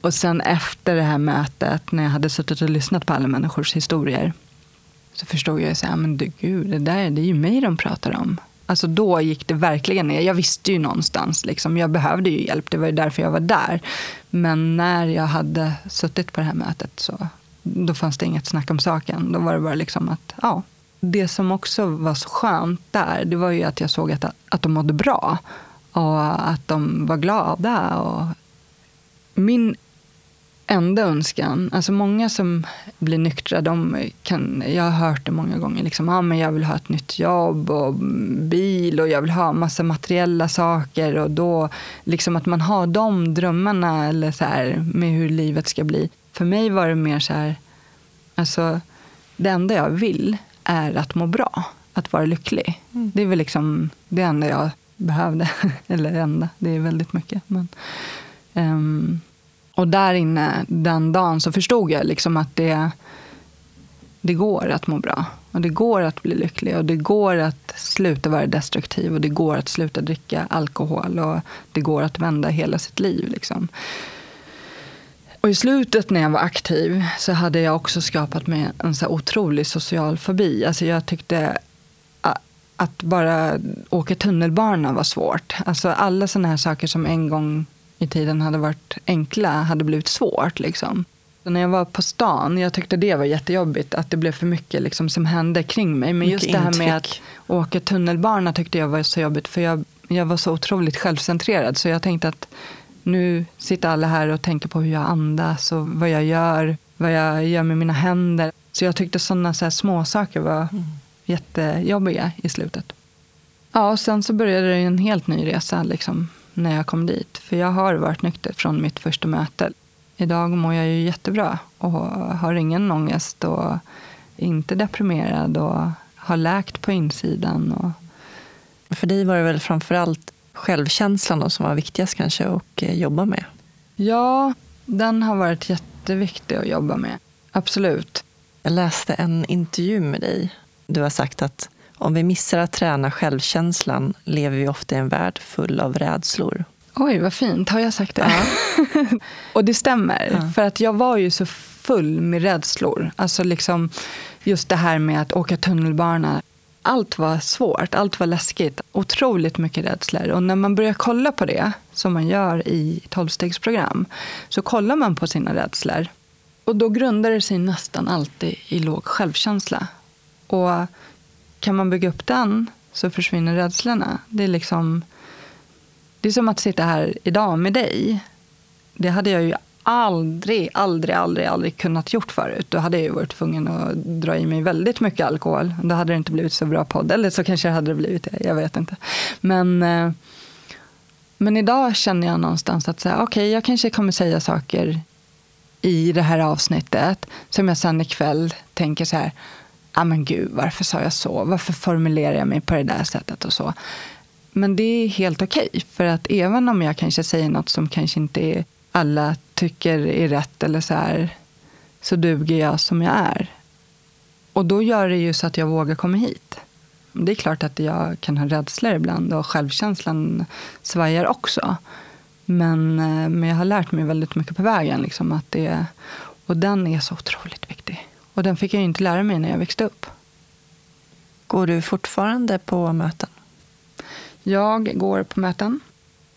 Och sen efter det här mötet, när jag hade suttit och lyssnat på alla människors historier, så förstod jag att men du, gud, det där det är ju mig de pratar om. Alltså då gick det verkligen ner. Jag visste ju någonstans, liksom. jag behövde ju hjälp, det var ju därför jag var där. Men när jag hade suttit på det här mötet så då fanns det inget snack om saken. Då var det bara liksom att, ja. Det som också var så skönt där, det var ju att jag såg att, att de mådde bra. Och att de var glada. Och min enda önskan. Alltså många som blir nyktra, de kan, jag har hört det många gånger. Liksom, ah, men jag vill ha ett nytt jobb och bil och jag vill ha massa materiella saker. Och då, liksom att man har de drömmarna eller så här, med hur livet ska bli. För mig var det mer så här, alltså, det enda jag vill är att må bra. Att vara lycklig. Mm. Det är väl liksom det enda jag behövde. eller enda, det är väldigt mycket. Men, um, och där inne den dagen så förstod jag liksom att det, det går att må bra. Och det går att bli lycklig och det går att sluta vara destruktiv och det går att sluta dricka alkohol och det går att vända hela sitt liv. Liksom. Och i slutet när jag var aktiv så hade jag också skapat mig en så otrolig social fobi. Alltså jag tyckte att bara åka tunnelbana var svårt. Alltså alla sådana här saker som en gång i tiden hade varit enkla hade blivit svårt. Liksom. Så när jag var på stan, jag tyckte det var jättejobbigt att det blev för mycket liksom, som hände kring mig. Men mycket just det här med att åka tunnelbana tyckte jag var så jobbigt. För jag, jag var så otroligt självcentrerad. Så jag tänkte att nu sitter alla här och tänker på hur jag andas och vad jag gör. Vad jag gör med mina händer. Så jag tyckte sådana så små saker var mm. jättejobbiga i slutet. Ja, och sen så började det en helt ny resa. Liksom när jag kom dit. För jag har varit nykter från mitt första möte. Idag mår jag ju jättebra och har ingen ångest och är inte deprimerad och har läkt på insidan. Och... För dig var det väl framför allt självkänslan då som var viktigast kanske att eh, jobba med? Ja, den har varit jätteviktig att jobba med. Absolut. Jag läste en intervju med dig. Du har sagt att om vi missar att träna självkänslan lever vi ofta i en värld full av rädslor. Oj, vad fint. Har jag sagt det? Ja. och det stämmer. Ja. För att jag var ju så full med rädslor. Alltså liksom just det här med att åka tunnelbana. Allt var svårt, allt var läskigt. Otroligt mycket rädslor. Och när man börjar kolla på det, som man gör i tolvstegsprogram, så kollar man på sina rädslor. Och då grundar det sig nästan alltid i låg självkänsla. Och kan man bygga upp den så försvinner rädslorna. Det är, liksom, det är som att sitta här idag med dig. Det hade jag ju aldrig, aldrig, aldrig, aldrig kunnat gjort förut. Då hade jag ju varit tvungen att dra i mig väldigt mycket alkohol. Då hade det inte blivit så bra podd. Eller så kanske det hade blivit det, jag vet inte. Men, eh, men idag känner jag någonstans att okej, okay, jag kanske kommer säga saker i det här avsnittet som jag sen ikväll tänker så här, ah, men gud, varför sa jag så? Varför formulerar jag mig på det där sättet och så? Men det är helt okej, okay, för att även om jag kanske säger något som kanske inte alla tycker är rätt eller så här, så duger jag som jag är. Och då gör det ju så att jag vågar komma hit. Det är klart att jag kan ha rädslor ibland och självkänslan svajar också. Men, eh, men jag har lärt mig väldigt mycket på vägen. Liksom, att det, och den är så otroligt viktig. Och den fick jag inte lära mig när jag växte upp. Går du fortfarande på möten? Jag går på möten.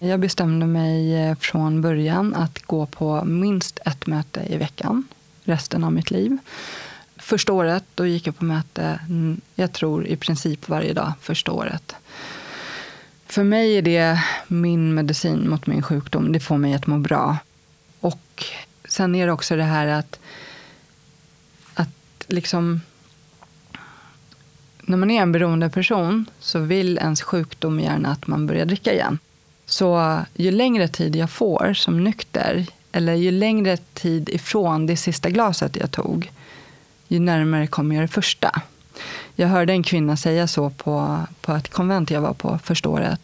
Jag bestämde mig eh, från början att gå på minst ett möte i veckan resten av mitt liv. Första året då gick jag på möte, mm, jag tror i princip varje dag första året. För mig är det min medicin mot min sjukdom. Det får mig att må bra. Och sen är det också det här att, att liksom när man är en beroende person så vill ens sjukdom gärna att man börjar dricka igen. Så ju längre tid jag får som nykter, eller ju längre tid ifrån det sista glaset jag tog, ju närmare kommer jag det första. Jag hörde en kvinna säga så på, på ett konvent jag var på första året.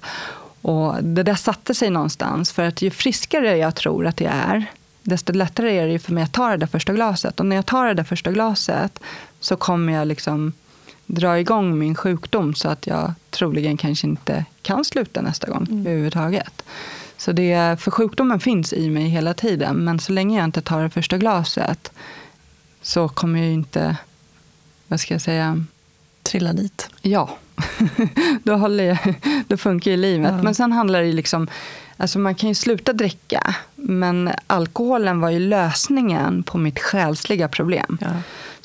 Och det där satte sig någonstans. För att ju friskare jag tror att jag är, desto lättare är det för mig att ta det där första glaset. Och när jag tar det där första glaset så kommer jag liksom dra igång min sjukdom så att jag troligen kanske inte kan sluta nästa gång mm. överhuvudtaget. Så det, för sjukdomen finns i mig hela tiden, men så länge jag inte tar det första glaset så kommer jag inte, vad ska jag säga? Trilla dit. Ja, då, håller jag, då funkar ju livet. Ja. Men sen handlar det liksom, alltså man kan ju sluta dricka, men alkoholen var ju lösningen på mitt själsliga problem. Ja.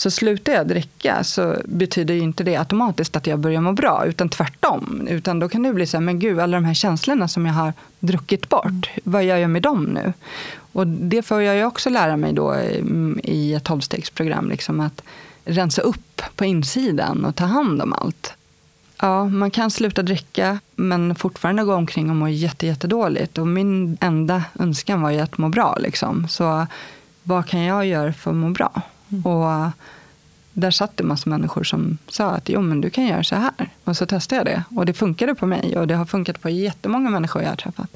Så slutar jag dricka så betyder ju inte det automatiskt att jag börjar må bra, utan tvärtom. Utan då kan det bli så här, men gud, alla de här känslorna som jag har druckit bort, mm. vad gör jag med dem nu? Och det får jag ju också lära mig då mm, i ett tolvstegsprogram, liksom att rensa upp på insidan och ta hand om allt. Ja, man kan sluta dricka men fortfarande gå omkring och må jättedåligt. Och min enda önskan var ju att må bra. Liksom. Så vad kan jag göra för att må bra? Mm. Och där satt det massa människor som sa att jo, men du kan göra så här. Och så testade jag det. Och det funkade på mig. Och det har funkat på jättemånga människor jag har träffat.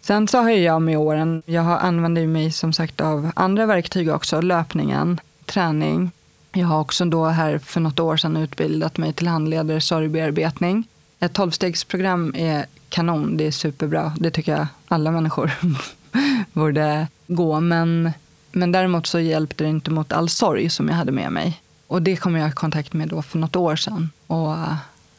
Sen så har jag med åren, jag har använder mig som sagt av andra verktyg också. Löpningen, träning. Jag har också då här för något år sedan utbildat mig till handledare sorgbearbetning. Ett tolvstegsprogram är kanon, det är superbra. Det tycker jag alla människor borde gå. Men men däremot så hjälpte det inte mot all sorg som jag hade med mig. Och det kom jag i kontakt med då för något år sedan. Och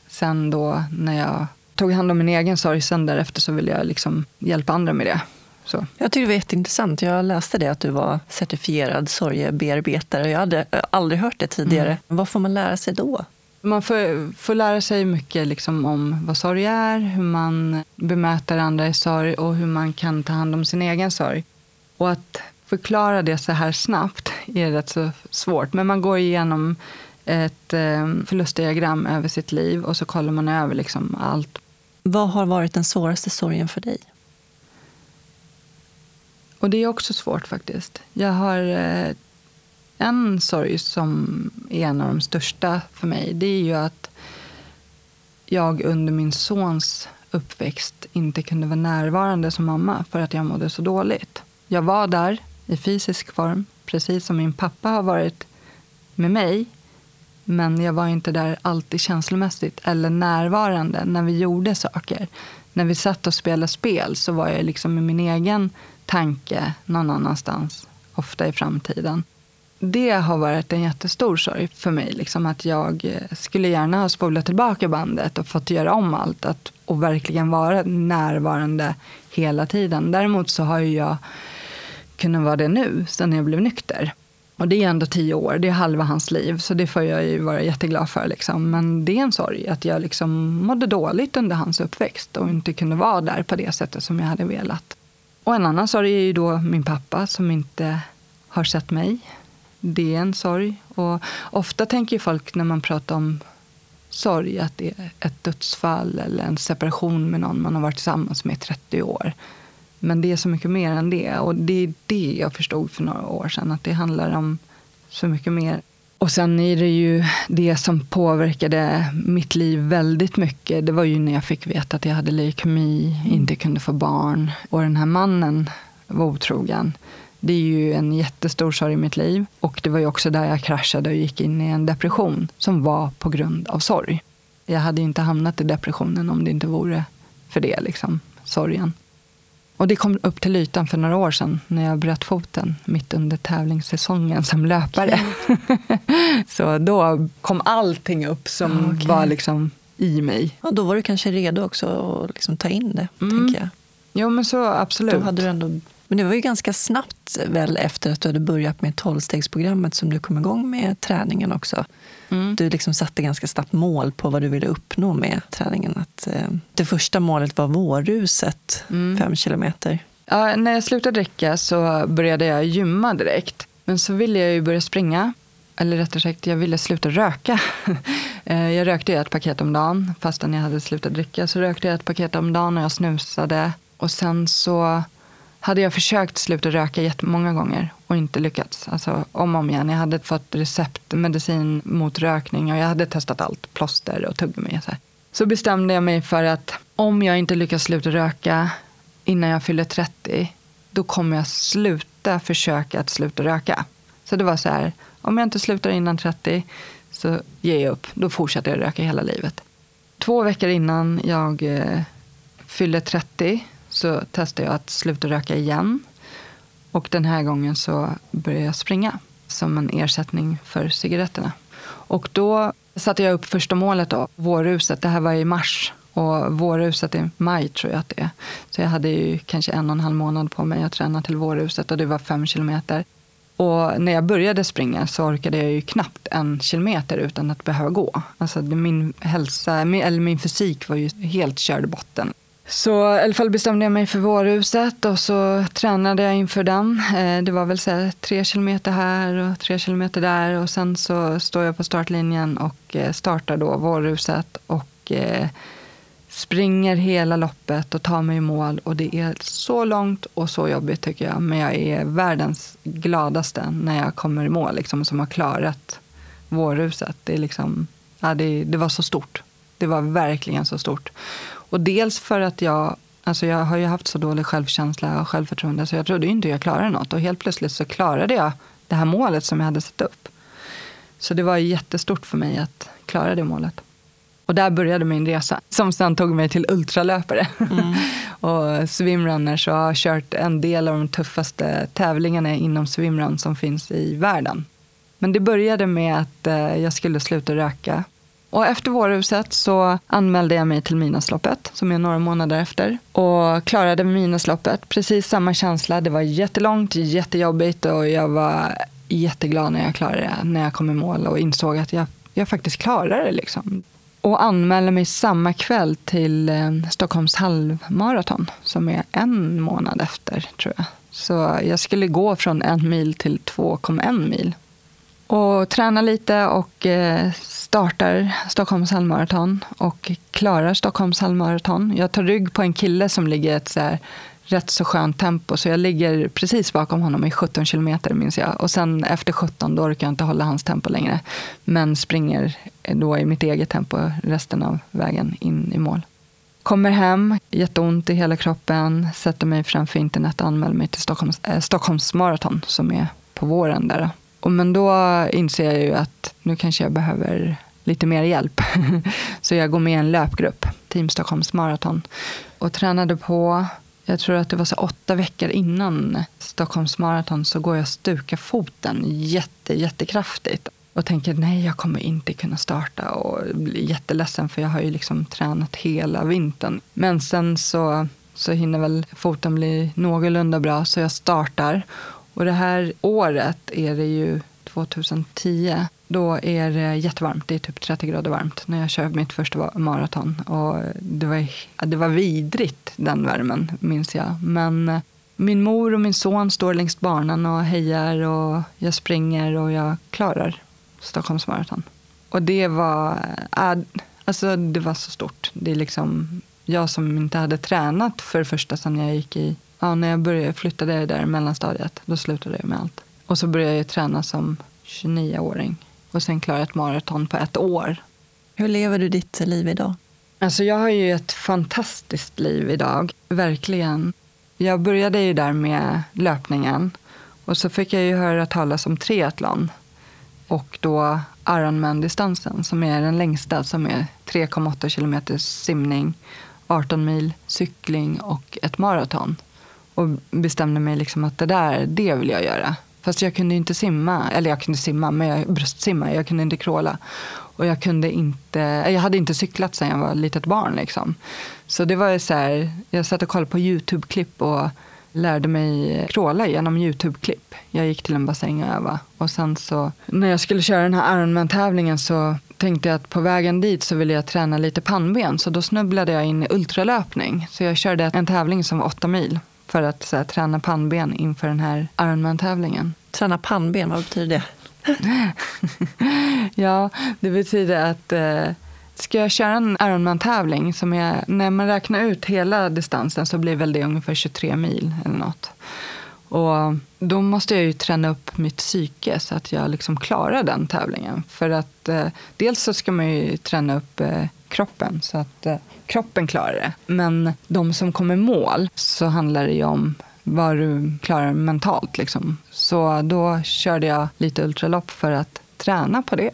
sen då när jag tog hand om min egen sorg sen därefter så ville jag liksom hjälpa andra med det. Så. Jag tycker det var jätteintressant. Jag läste det att du var certifierad sorgebearbetare. Jag hade aldrig hört det tidigare. Mm. Vad får man lära sig då? Man får, får lära sig mycket liksom om vad sorg är, hur man bemöter andra i sorg och hur man kan ta hand om sin egen sorg. Och att förklara det så här snabbt är rätt så svårt. Men man går igenom ett eh, förlustdiagram över sitt liv och så kollar man över liksom allt. Vad har varit den svåraste sorgen för dig? Och det är också svårt faktiskt. Jag har eh, en sorg som är en av de största för mig. Det är ju att jag under min sons uppväxt inte kunde vara närvarande som mamma för att jag mådde så dåligt. Jag var där i fysisk form, precis som min pappa har varit med mig. Men jag var inte där alltid känslomässigt eller närvarande när vi gjorde saker. När vi satt och spelade spel så var jag liksom i min egen tanke någon annanstans, ofta i framtiden. Det har varit en jättestor sorg för mig. Liksom att jag eh, skulle gärna ha spolat tillbaka bandet och fått göra om allt att, och verkligen vara närvarande hela tiden. Däremot så har jag kunna vara det nu, sen jag blev nykter. Och det är ändå tio år, det är halva hans liv, så det får jag ju vara jätteglad för. Liksom. Men det är en sorg att jag liksom mådde dåligt under hans uppväxt och inte kunde vara där på det sättet som jag hade velat. Och en annan sorg är ju då min pappa som inte har sett mig. Det är en sorg. Och ofta tänker folk när man pratar om sorg att det är ett dödsfall eller en separation med någon man har varit tillsammans med i 30 år. Men det är så mycket mer än det. Och det är det jag förstod för några år sedan. Att det handlar om så mycket mer. Och sen är det ju det som påverkade mitt liv väldigt mycket. Det var ju när jag fick veta att jag hade leukemi, inte kunde få barn. Och den här mannen var otrogen. Det är ju en jättestor sorg i mitt liv. Och det var ju också där jag kraschade och gick in i en depression som var på grund av sorg. Jag hade ju inte hamnat i depressionen om det inte vore för det, liksom, sorgen. Och det kom upp till ytan för några år sedan när jag bröt foten mitt under tävlingssäsongen som löpare. så då kom allting upp som okay. var liksom i mig. Ja, då var du kanske redo också att liksom ta in det, mm. tänker jag. Jo, men så absolut. Då hade du ändå men det var ju ganska snabbt väl efter att du hade börjat med tolvstegsprogrammet som du kom igång med träningen också. Mm. Du liksom satte ganska snabbt mål på vad du ville uppnå med träningen. Att, eh, det första målet var vårruset, mm. fem kilometer. Ja, när jag slutade dricka så började jag gymma direkt. Men så ville jag ju börja springa. Eller rättare sagt, jag ville sluta röka. Eh, jag rökte ett paket om dagen. Fastän jag hade slutat dricka så rökte jag ett paket om dagen och jag snusade. Och sen så hade jag försökt sluta röka jättemånga gånger och inte lyckats. Alltså om och om igen. Jag hade fått receptmedicin mot rökning och jag hade testat allt. Plåster och tuggummi. Så, så bestämde jag mig för att om jag inte lyckas sluta röka innan jag fyller 30, då kommer jag sluta försöka att sluta röka. Så det var så här, om jag inte slutar innan 30 så ger jag upp. Då fortsätter jag röka hela livet. Två veckor innan jag eh, fyllde 30 så testade jag att sluta röka igen. Och den här gången så började jag springa som en ersättning för cigaretterna. Och då satte jag upp första målet, då, vårruset. Det här var i mars och vårruset i maj tror jag att det är. Så jag hade ju kanske en och en halv månad på mig att träna till vårruset och det var fem kilometer. Och när jag började springa så orkade jag ju knappt en kilometer utan att behöva gå. Alltså min hälsa, eller min fysik var ju helt körd i botten. Så i alla fall bestämde jag mig för vårhuset och så tränade jag inför den. Eh, det var väl så här, tre kilometer här och tre kilometer där och sen så står jag på startlinjen och eh, startar då vårhuset och eh, springer hela loppet och tar mig i mål. Och det är så långt och så jobbigt tycker jag. Men jag är världens gladaste när jag kommer i mål, liksom, som har klarat vårhuset. Det, är liksom, ja, det, det var så stort. Det var verkligen så stort. Och dels för att jag, alltså jag har ju haft så dålig självkänsla och självförtroende så jag trodde inte jag klarade något. Och helt plötsligt så klarade jag det här målet som jag hade satt upp. Så det var jättestort för mig att klara det målet. Och där började min resa som sen tog mig till ultralöpare. Mm. och swimrunners och har kört en del av de tuffaste tävlingarna inom swimrun som finns i världen. Men det började med att eh, jag skulle sluta röka. Och efter vårhuset så anmälde jag mig till Midnattsloppet, som är några månader efter. Och klarade Midnattsloppet. Precis samma känsla. Det var jättelångt, jättejobbigt och jag var jätteglad när jag klarade det. När jag kom i mål och insåg att jag, jag faktiskt klarade det. Liksom och anmälde mig samma kväll till eh, Stockholms halvmaraton som är en månad efter, tror jag. Så jag skulle gå från en mil till 2,1 mil. Och träna lite och eh, startar Stockholms halvmaraton och klarar Stockholms halvmaraton. Jag tar rygg på en kille som ligger ett så här rätt så skönt tempo. Så jag ligger precis bakom honom i 17 kilometer minns jag. Och sen efter 17 då orkar jag inte hålla hans tempo längre. Men springer då i mitt eget tempo resten av vägen in i mål. Kommer hem, jätteont i hela kroppen, sätter mig framför internet och anmäler mig till Stockholms, äh, Stockholms maraton som är på våren där. Och men då inser jag ju att nu kanske jag behöver lite mer hjälp. så jag går med i en löpgrupp, Team Stockholms maraton. Och tränade på jag tror att det var så åtta veckor innan Stockholms maraton så går jag och stukar foten jätte, jättekraftigt. Och tänker nej, jag kommer inte kunna starta och blir jätteledsen för jag har ju liksom tränat hela vintern. Men sen så, så hinner väl foten bli någorlunda bra så jag startar. Och det här året är det ju 2010 då är det jättevarmt. Det är typ 30 grader varmt när jag kör mitt första maraton. Och det, var, det var vidrigt, den värmen, minns jag. Men eh, min mor och min son står längs banan och hejar och jag springer och jag klarar Stockholms maraton. Och det var, eh, alltså det var så stort. Det är liksom, jag som inte hade tränat för det första sedan jag gick i, ja, när jag började, flyttade där mellanstadiet, då slutade jag med allt. Och så började jag träna som 29-åring och sen klara ett maraton på ett år. Hur lever du ditt liv idag? Alltså jag har ju ett fantastiskt liv idag, verkligen. Jag började ju där med löpningen och så fick jag ju höra talas om triathlon och då Ironman-distansen som är den längsta som är 3,8 kilometer simning, 18 mil cykling och ett maraton. Och bestämde mig liksom att det där, det vill jag göra. Fast jag kunde inte simma, eller jag kunde simma, men jag bröstsimma, jag kunde inte kråla. Och jag kunde inte, jag hade inte cyklat sedan jag var litet barn liksom. Så det var så här, jag satt och kollade på YouTube-klipp och lärde mig kråla genom YouTube-klipp. Jag gick till en bassäng och övade. Och sen så, när jag skulle köra den här Ironman-tävlingen så tänkte jag att på vägen dit så ville jag träna lite pannben. Så då snubblade jag in i ultralöpning. Så jag körde en tävling som var åtta mil för att så här, träna pannben inför den här Ironman-tävlingen. Träna pannben, vad betyder det? ja, det betyder att eh, ska jag köra en Ironman-tävling, som är, när man räknar ut hela distansen så blir väl det ungefär 23 mil eller något. Och då måste jag ju träna upp mitt psyke så att jag liksom klarar den tävlingen. För att eh, dels så ska man ju träna upp eh, kroppen så att eh, kroppen klarar det. Men de som kommer mål så handlar det ju om vad du klarar mentalt. Liksom. Så då körde jag lite ultralopp för att träna på det.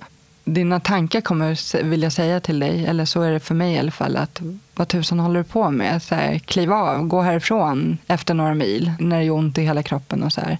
Dina tankar kommer vilja säga till dig, eller så är det för mig i alla fall, att vad tusan håller du på med? Så här, kliv av, gå härifrån efter några mil när det gör ont i hela kroppen och så här.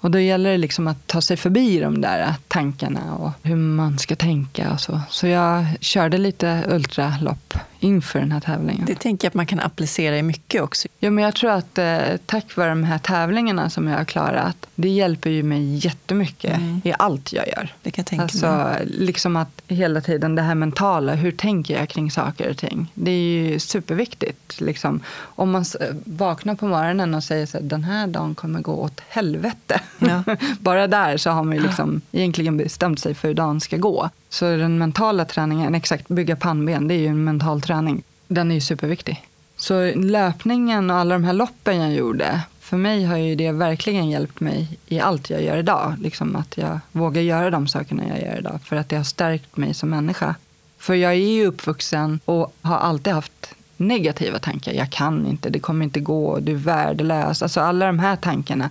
Och då gäller det liksom att ta sig förbi de där tankarna och hur man ska tänka och så. Så jag körde lite ultralopp inför den här tävlingen. Det tänker jag att man kan applicera i mycket också. Ja, men jag tror att eh, tack vare de här tävlingarna som jag har klarat, det hjälper ju mig jättemycket mm. i allt jag gör. Det kan jag tänka alltså, mig. Liksom att hela tiden det här mentala, hur tänker jag kring saker och ting? Det är ju superviktigt. Liksom. Om man vaknar på morgonen och säger att den här dagen kommer gå åt helvete. Ja. Bara där så har man ju liksom ja. egentligen bestämt sig för hur dagen ska gå. Så den mentala träningen, exakt bygga pannben, det är ju en mental träning. Den är ju superviktig. Så löpningen och alla de här loppen jag gjorde, för mig har ju det verkligen hjälpt mig i allt jag gör idag. Liksom att jag vågar göra de sakerna jag gör idag, för att det har stärkt mig som människa. För jag är ju uppvuxen och har alltid haft negativa tankar. Jag kan inte, det kommer inte gå, du är värdelös. Alltså alla de här tankarna.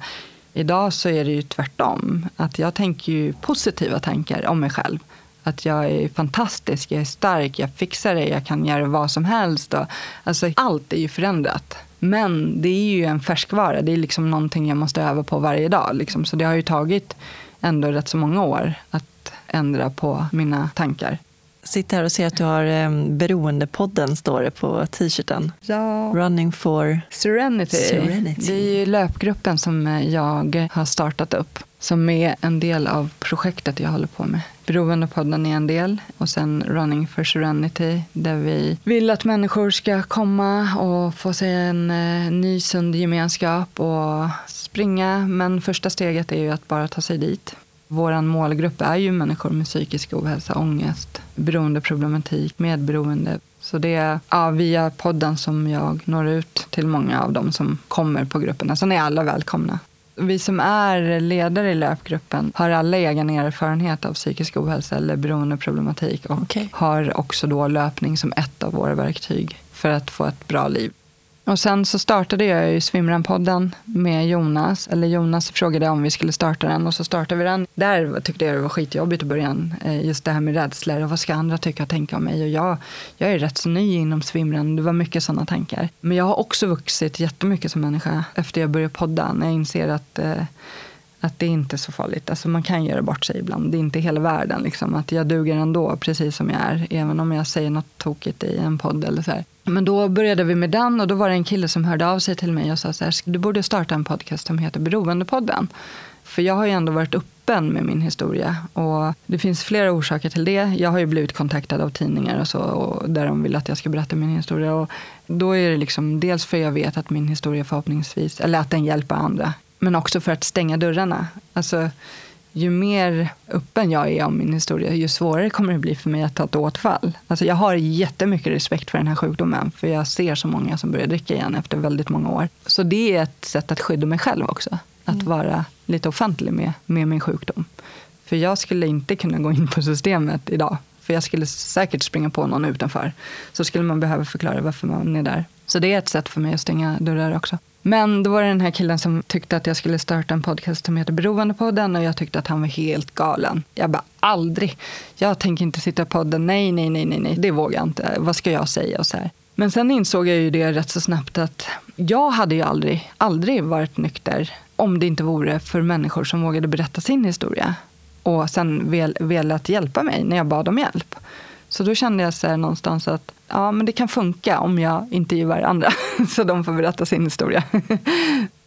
Idag så är det ju tvärtom. Att jag tänker ju positiva tankar om mig själv att jag är fantastisk, jag är stark, jag fixar det, jag kan göra vad som helst. Och, alltså, allt är ju förändrat. Men det är ju en färskvara, det är liksom någonting jag måste öva på varje dag. Liksom. Så det har ju tagit ändå rätt så många år att ändra på mina tankar. Sitter här och ser att du har eh, Beroendepodden, står det på t-shirten. Ja. Running for Serenity. Serenity. Det är ju löpgruppen som jag har startat upp som är en del av projektet jag håller på med. Beroendepodden är en del och sen Running for Serenity där vi vill att människor ska komma och få sig en eh, ny sund gemenskap och springa. Men första steget är ju att bara ta sig dit. Vår målgrupp är ju människor med psykisk ohälsa, ångest, beroendeproblematik, medberoende. Så det är ja, via podden som jag når ut till många av dem som kommer på grupperna. Sen är alla välkomna. Vi som är ledare i löpgruppen har alla egen erfarenhet av psykisk ohälsa eller beroendeproblematik och okay. har också då löpning som ett av våra verktyg för att få ett bra liv. Och sen så startade jag ju Svimran-podden med Jonas. Eller Jonas frågade om vi skulle starta den och så startade vi den. Där tyckte jag det var skitjobbigt i början. Eh, just det här med rädslor och vad ska andra tycka och tänka om mig? Och jag, jag är rätt så ny inom Svimran. Det var mycket sådana tankar. Men jag har också vuxit jättemycket som människa efter jag började podda. När jag inser att eh, att det inte är så farligt. Alltså man kan göra bort sig ibland. Det är inte hela världen. Liksom. Att jag duger ändå, precis som jag är. Även om jag säger något tokigt i en podd. Eller så här. Men då började vi med den och då var det en kille som hörde av sig till mig och sa så här, du borde starta en podcast som heter Beroendepodden. För jag har ju ändå varit öppen med min historia. Och det finns flera orsaker till det. Jag har ju blivit kontaktad av tidningar och så, och där de vill att jag ska berätta min historia. Och då är det liksom dels för att jag vet att min historia förhoppningsvis, eller att den hjälper andra. Men också för att stänga dörrarna. Alltså, ju mer öppen jag är om min historia, ju svårare kommer det bli för mig att ta ett återfall. Alltså jag har jättemycket respekt för den här sjukdomen, för jag ser så många som börjar dricka igen efter väldigt många år. Så det är ett sätt att skydda mig själv också, att mm. vara lite offentlig med, med min sjukdom. För jag skulle inte kunna gå in på systemet idag, för jag skulle säkert springa på någon utanför. Så skulle man behöva förklara varför man är där. Så det är ett sätt för mig att stänga dörrar också. Men då var det den här killen som tyckte att jag skulle starta en podcast som heter Beroendepodden och jag tyckte att han var helt galen. Jag bara, aldrig. Jag tänker inte sitta i podden. Nej, nej, nej, nej, nej. Det vågar jag inte. Vad ska jag säga? Och så här. Men sen insåg jag ju det rätt så snabbt att jag hade ju aldrig, aldrig varit nykter om det inte vore för människor som vågade berätta sin historia och sen vel, velat hjälpa mig när jag bad om hjälp. Så då kände jag så någonstans att ja, men det kan funka om jag intervjuar andra så de får berätta sin historia.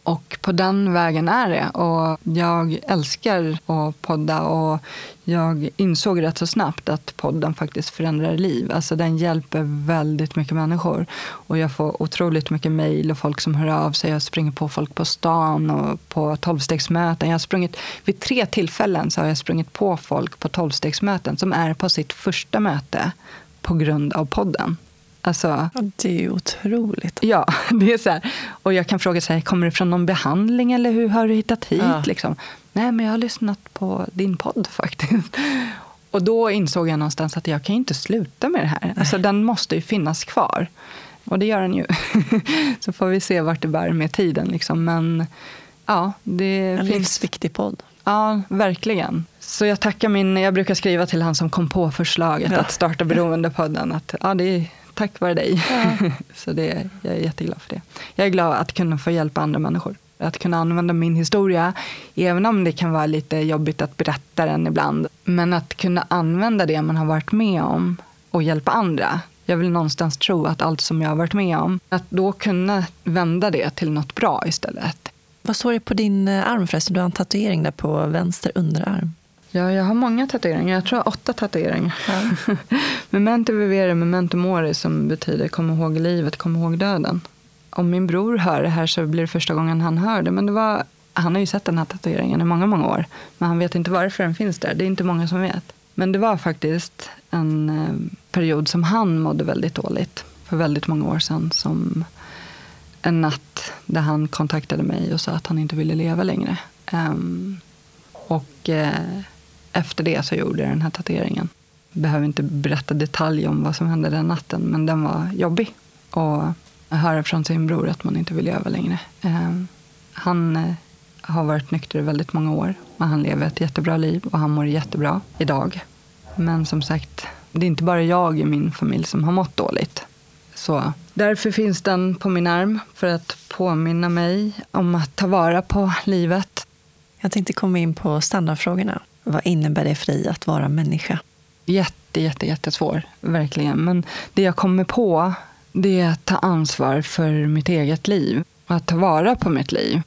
Och på den vägen är det. Och jag älskar att podda och jag insåg rätt så snabbt att podden faktiskt förändrar liv. Alltså den hjälper väldigt mycket människor. Och jag får otroligt mycket mejl och folk som hör av sig. Jag springer på folk på stan och på tolvstegsmöten. Jag har sprungit, vid tre tillfällen så har jag sprungit på folk på tolvstegsmöten som är på sitt första möte på grund av podden. Alltså, det är ju otroligt. Ja, det är så här. Och jag kan fråga så här, kommer det från någon behandling eller hur har du hittat hit? Ja. Liksom? Nej, men jag har lyssnat på din podd faktiskt. Och då insåg jag någonstans att jag kan inte sluta med det här. Alltså, den måste ju finnas kvar. Och det gör den ju. så får vi se vart det bär med tiden. Liksom. Men ja, det en finns... livsviktig podd. Ja, verkligen. Så jag tackar min, jag brukar skriva till han som kom på förslaget ja. att starta Beroendepodden att ja, det är tack vare dig. Ja. så det, jag är jätteglad för det. Jag är glad att kunna få hjälpa andra människor. Att kunna använda min historia, även om det kan vara lite jobbigt att berätta den ibland. Men att kunna använda det man har varit med om och hjälpa andra. Jag vill någonstans tro att allt som jag har varit med om, att då kunna vända det till något bra istället. Vad står det på din eh, arm förresten? Du har en tatuering där på vänster underarm. Ja, jag har många tatueringar. Jag tror jag har åtta tatueringar. Ja. memento vivere, memento mori som betyder kom ihåg livet, kom ihåg döden. Om min bror hör det här så blir det första gången han hör det. Men det var, han har ju sett den här tatueringen i många, många år. Men han vet inte varför den finns där. Det är inte många som vet. Men det var faktiskt en eh, period som han mådde väldigt dåligt. För väldigt många år sedan. Som en natt där han kontaktade mig och sa att han inte ville leva längre. Um, och uh, efter det så gjorde jag den här tatueringen. Behöver inte berätta detalj om vad som hände den natten, men den var jobbig. Och höra från sin bror att man inte vill leva längre. Ehm, han eh, har varit nykter i väldigt många år, men han lever ett jättebra liv och han mår jättebra idag. Men som sagt, det är inte bara jag i min familj som har mått dåligt. Så därför finns den på min arm, för att påminna mig om att ta vara på livet. Jag tänkte komma in på standardfrågorna. Vad innebär det för dig att vara människa? Jätte, jätte, jättesvår, verkligen. Men det jag kommer på, det är att ta ansvar för mitt eget liv. Att ta vara på mitt liv.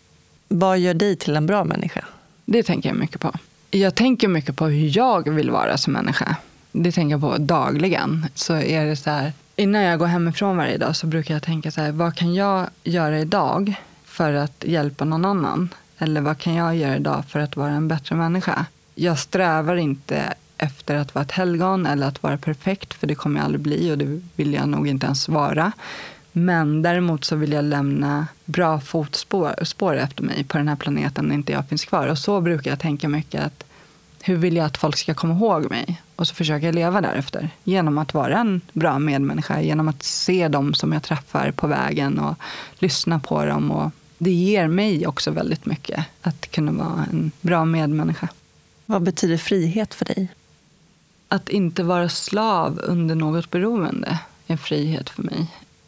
Vad gör dig till en bra människa? Det tänker jag mycket på. Jag tänker mycket på hur jag vill vara som människa. Det tänker jag på dagligen. Så är det så här, innan jag går hemifrån varje dag så brukar jag tänka så här, vad kan jag göra idag för att hjälpa någon annan? Eller vad kan jag göra idag för att vara en bättre människa? Jag strävar inte efter att vara ett helgon eller att vara perfekt, för det kommer jag aldrig bli och det vill jag nog inte ens vara. Men däremot så vill jag lämna bra fotspår spår efter mig på den här planeten när inte jag finns kvar. Och så brukar jag tänka mycket att hur vill jag att folk ska komma ihåg mig? Och så försöker jag leva därefter. Genom att vara en bra medmänniska, genom att se dem som jag träffar på vägen och lyssna på dem. Och det ger mig också väldigt mycket att kunna vara en bra medmänniska. Vad betyder frihet för dig? Att inte vara slav under något beroende är frihet för mig.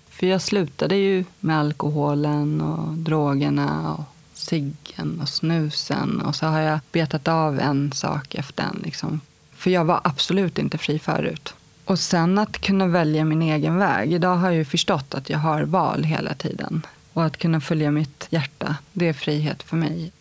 För jag slutade ju med alkoholen och drogerna och ciggen och snusen. Och så har jag betat av en sak efter en. Liksom. För jag var absolut inte fri förut. Och sen att kunna välja min egen väg. Idag har jag ju förstått att jag har val hela tiden. Och att kunna följa mitt hjärta, det är frihet för mig.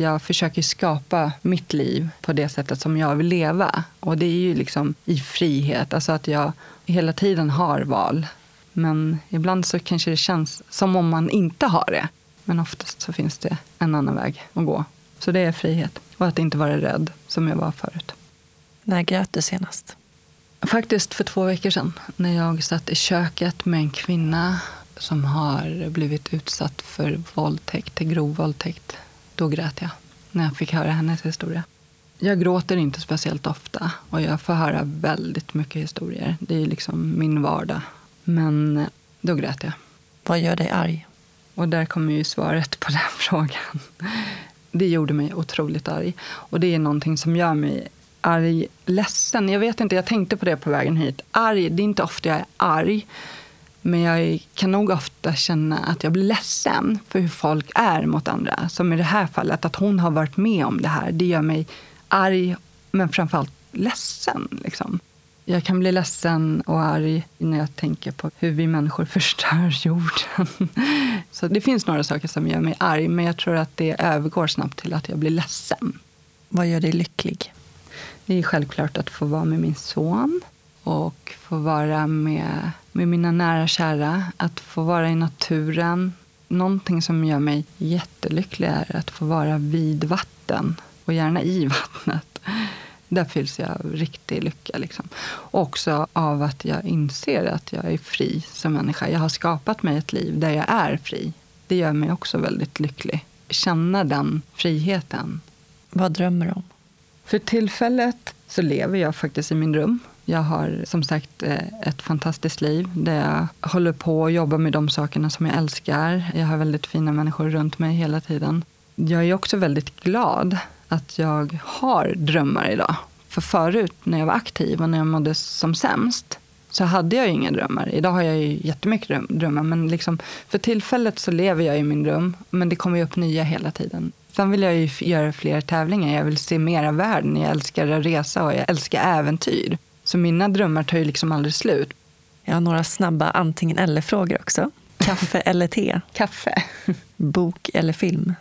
Jag försöker skapa mitt liv på det sättet som jag vill leva. Och det är ju liksom i frihet, alltså att jag hela tiden har val. Men ibland så kanske det känns som om man inte har det. Men oftast så finns det en annan väg att gå. Så det är frihet. Och att inte vara rädd, som jag var förut. När grät du senast? Faktiskt för två veckor sedan. När jag satt i köket med en kvinna som har blivit utsatt för våldtäkt, grov våldtäkt. Då grät jag, när jag fick höra hennes historia. Jag gråter inte speciellt ofta och jag får höra väldigt mycket historier. Det är liksom min vardag. Men då grät jag. Vad gör dig arg? Och där kommer ju svaret på den frågan. Det gjorde mig otroligt arg. Och det är någonting som gör mig arg, ledsen. Jag vet inte, jag tänkte på det på vägen hit. Arg, det är inte ofta jag är arg. Men jag kan nog ofta känna att jag blir ledsen för hur folk är mot andra. Som i det här fallet, att hon har varit med om det här. Det gör mig arg, men framförallt ledsen. Liksom. Jag kan bli ledsen och arg när jag tänker på hur vi människor förstör jorden. Så det finns några saker som gör mig arg, men jag tror att det övergår snabbt till att jag blir ledsen. Vad gör dig lycklig? Det är självklart att få vara med min son och få vara med, med mina nära och kära. Att få vara i naturen. Någonting som gör mig jättelycklig är att få vara vid vatten och gärna i vattnet. Där fylls jag av riktig lycka. Liksom. Också av att jag inser att jag är fri som människa. Jag har skapat mig ett liv där jag är fri. Det gör mig också väldigt lycklig. Känna den friheten. Vad drömmer du om? För tillfället så lever jag faktiskt i min dröm. Jag har som sagt eh, ett fantastiskt liv där jag håller på och jobbar med de sakerna som jag älskar. Jag har väldigt fina människor runt mig hela tiden. Jag är också väldigt glad att jag har drömmar idag. För förut när jag var aktiv och när jag mådde som sämst så hade jag inga drömmar. Idag har jag ju jättemycket drömmar, men liksom, för tillfället så lever jag i min dröm. Men det kommer ju upp nya hela tiden. Sen vill jag ju göra fler tävlingar. Jag vill se mera världen. Jag älskar att resa och jag älskar äventyr. Så mina drömmar tar ju liksom aldrig slut. Jag har några snabba antingen eller-frågor också. Kaffe eller te? Kaffe. Bok eller film?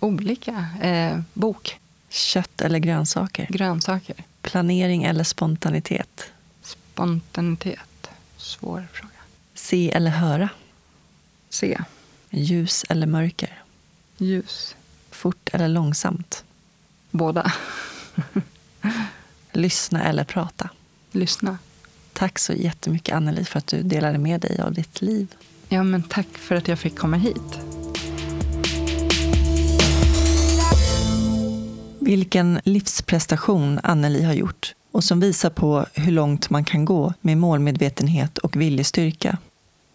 Olika. Eh, bok. Kött eller grönsaker? Grönsaker. Planering eller spontanitet? Spontanitet. Svår fråga. Se eller höra? Se. Ljus eller mörker? Ljus. Fort eller långsamt? Båda. Lyssna eller prata? Lyssna. Tack så jättemycket Anneli för att du delade med dig av ditt liv. Ja, men tack för att jag fick komma hit. Vilken livsprestation Anneli har gjort och som visar på hur långt man kan gå med målmedvetenhet och viljestyrka.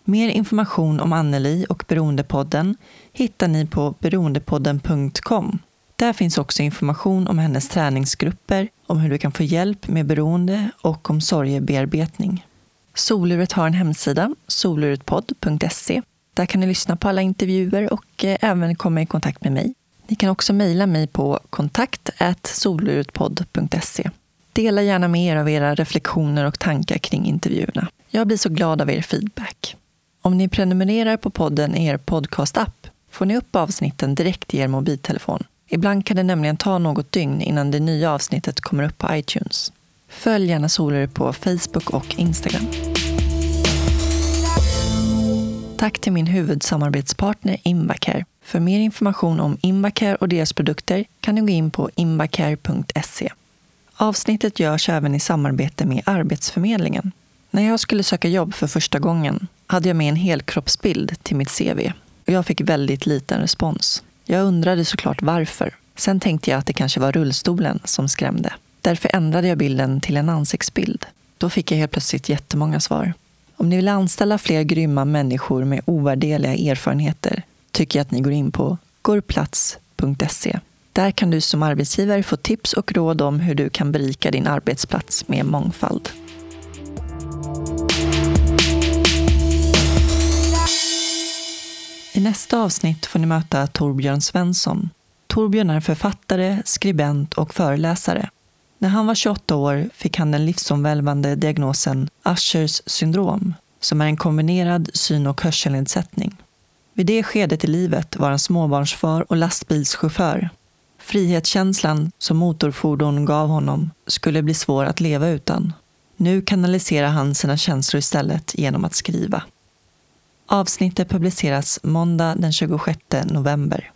Mer information om Anneli och Beroendepodden hittar ni på beroendepodden.com. Där finns också information om hennes träningsgrupper, om hur du kan få hjälp med beroende och om sorgebearbetning. Soluret har en hemsida, soluretpodd.se. Där kan ni lyssna på alla intervjuer och eh, även komma i kontakt med mig. Ni kan också mejla mig på kontakt soluretpodd.se. Dela gärna med er av era reflektioner och tankar kring intervjuerna. Jag blir så glad av er feedback. Om ni prenumererar på podden i er podcastapp får ni upp avsnitten direkt i er mobiltelefon. Ibland kan det nämligen ta något dygn innan det nya avsnittet kommer upp på iTunes. Följ gärna Soler på Facebook och Instagram. Tack till min huvudsamarbetspartner Invacare. För mer information om Invacare och deras produkter kan du gå in på invacare.se. Avsnittet görs även i samarbete med Arbetsförmedlingen. När jag skulle söka jobb för första gången hade jag med en helkroppsbild till mitt CV och jag fick väldigt liten respons. Jag undrade såklart varför. Sen tänkte jag att det kanske var rullstolen som skrämde. Därför ändrade jag bilden till en ansiktsbild. Då fick jag helt plötsligt jättemånga svar. Om ni vill anställa fler grymma människor med ovärdeliga erfarenheter tycker jag att ni går in på gorplats.se. Där kan du som arbetsgivare få tips och råd om hur du kan berika din arbetsplats med mångfald. I nästa avsnitt får ni möta Torbjörn Svensson. Torbjörn är författare, skribent och föreläsare. När han var 28 år fick han den livsomvälvande diagnosen Ushers syndrom, som är en kombinerad syn och hörselnedsättning. Vid det skedet i livet var han småbarnsfar och lastbilschaufför. Frihetskänslan som motorfordon gav honom skulle bli svår att leva utan. Nu kanaliserar han sina känslor istället genom att skriva. Avsnittet publiceras måndag den 26 november.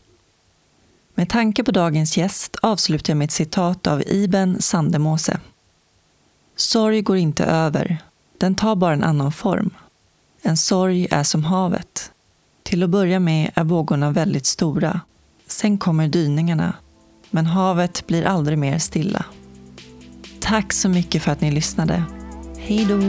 Med tanke på dagens gäst avslutar jag med ett citat av Iben Sandemose. Sorg går inte över, den tar bara en annan form. En sorg är som havet. Till att börja med är vågorna väldigt stora. Sen kommer dyningarna, men havet blir aldrig mer stilla. Tack så mycket för att ni lyssnade. Hej då!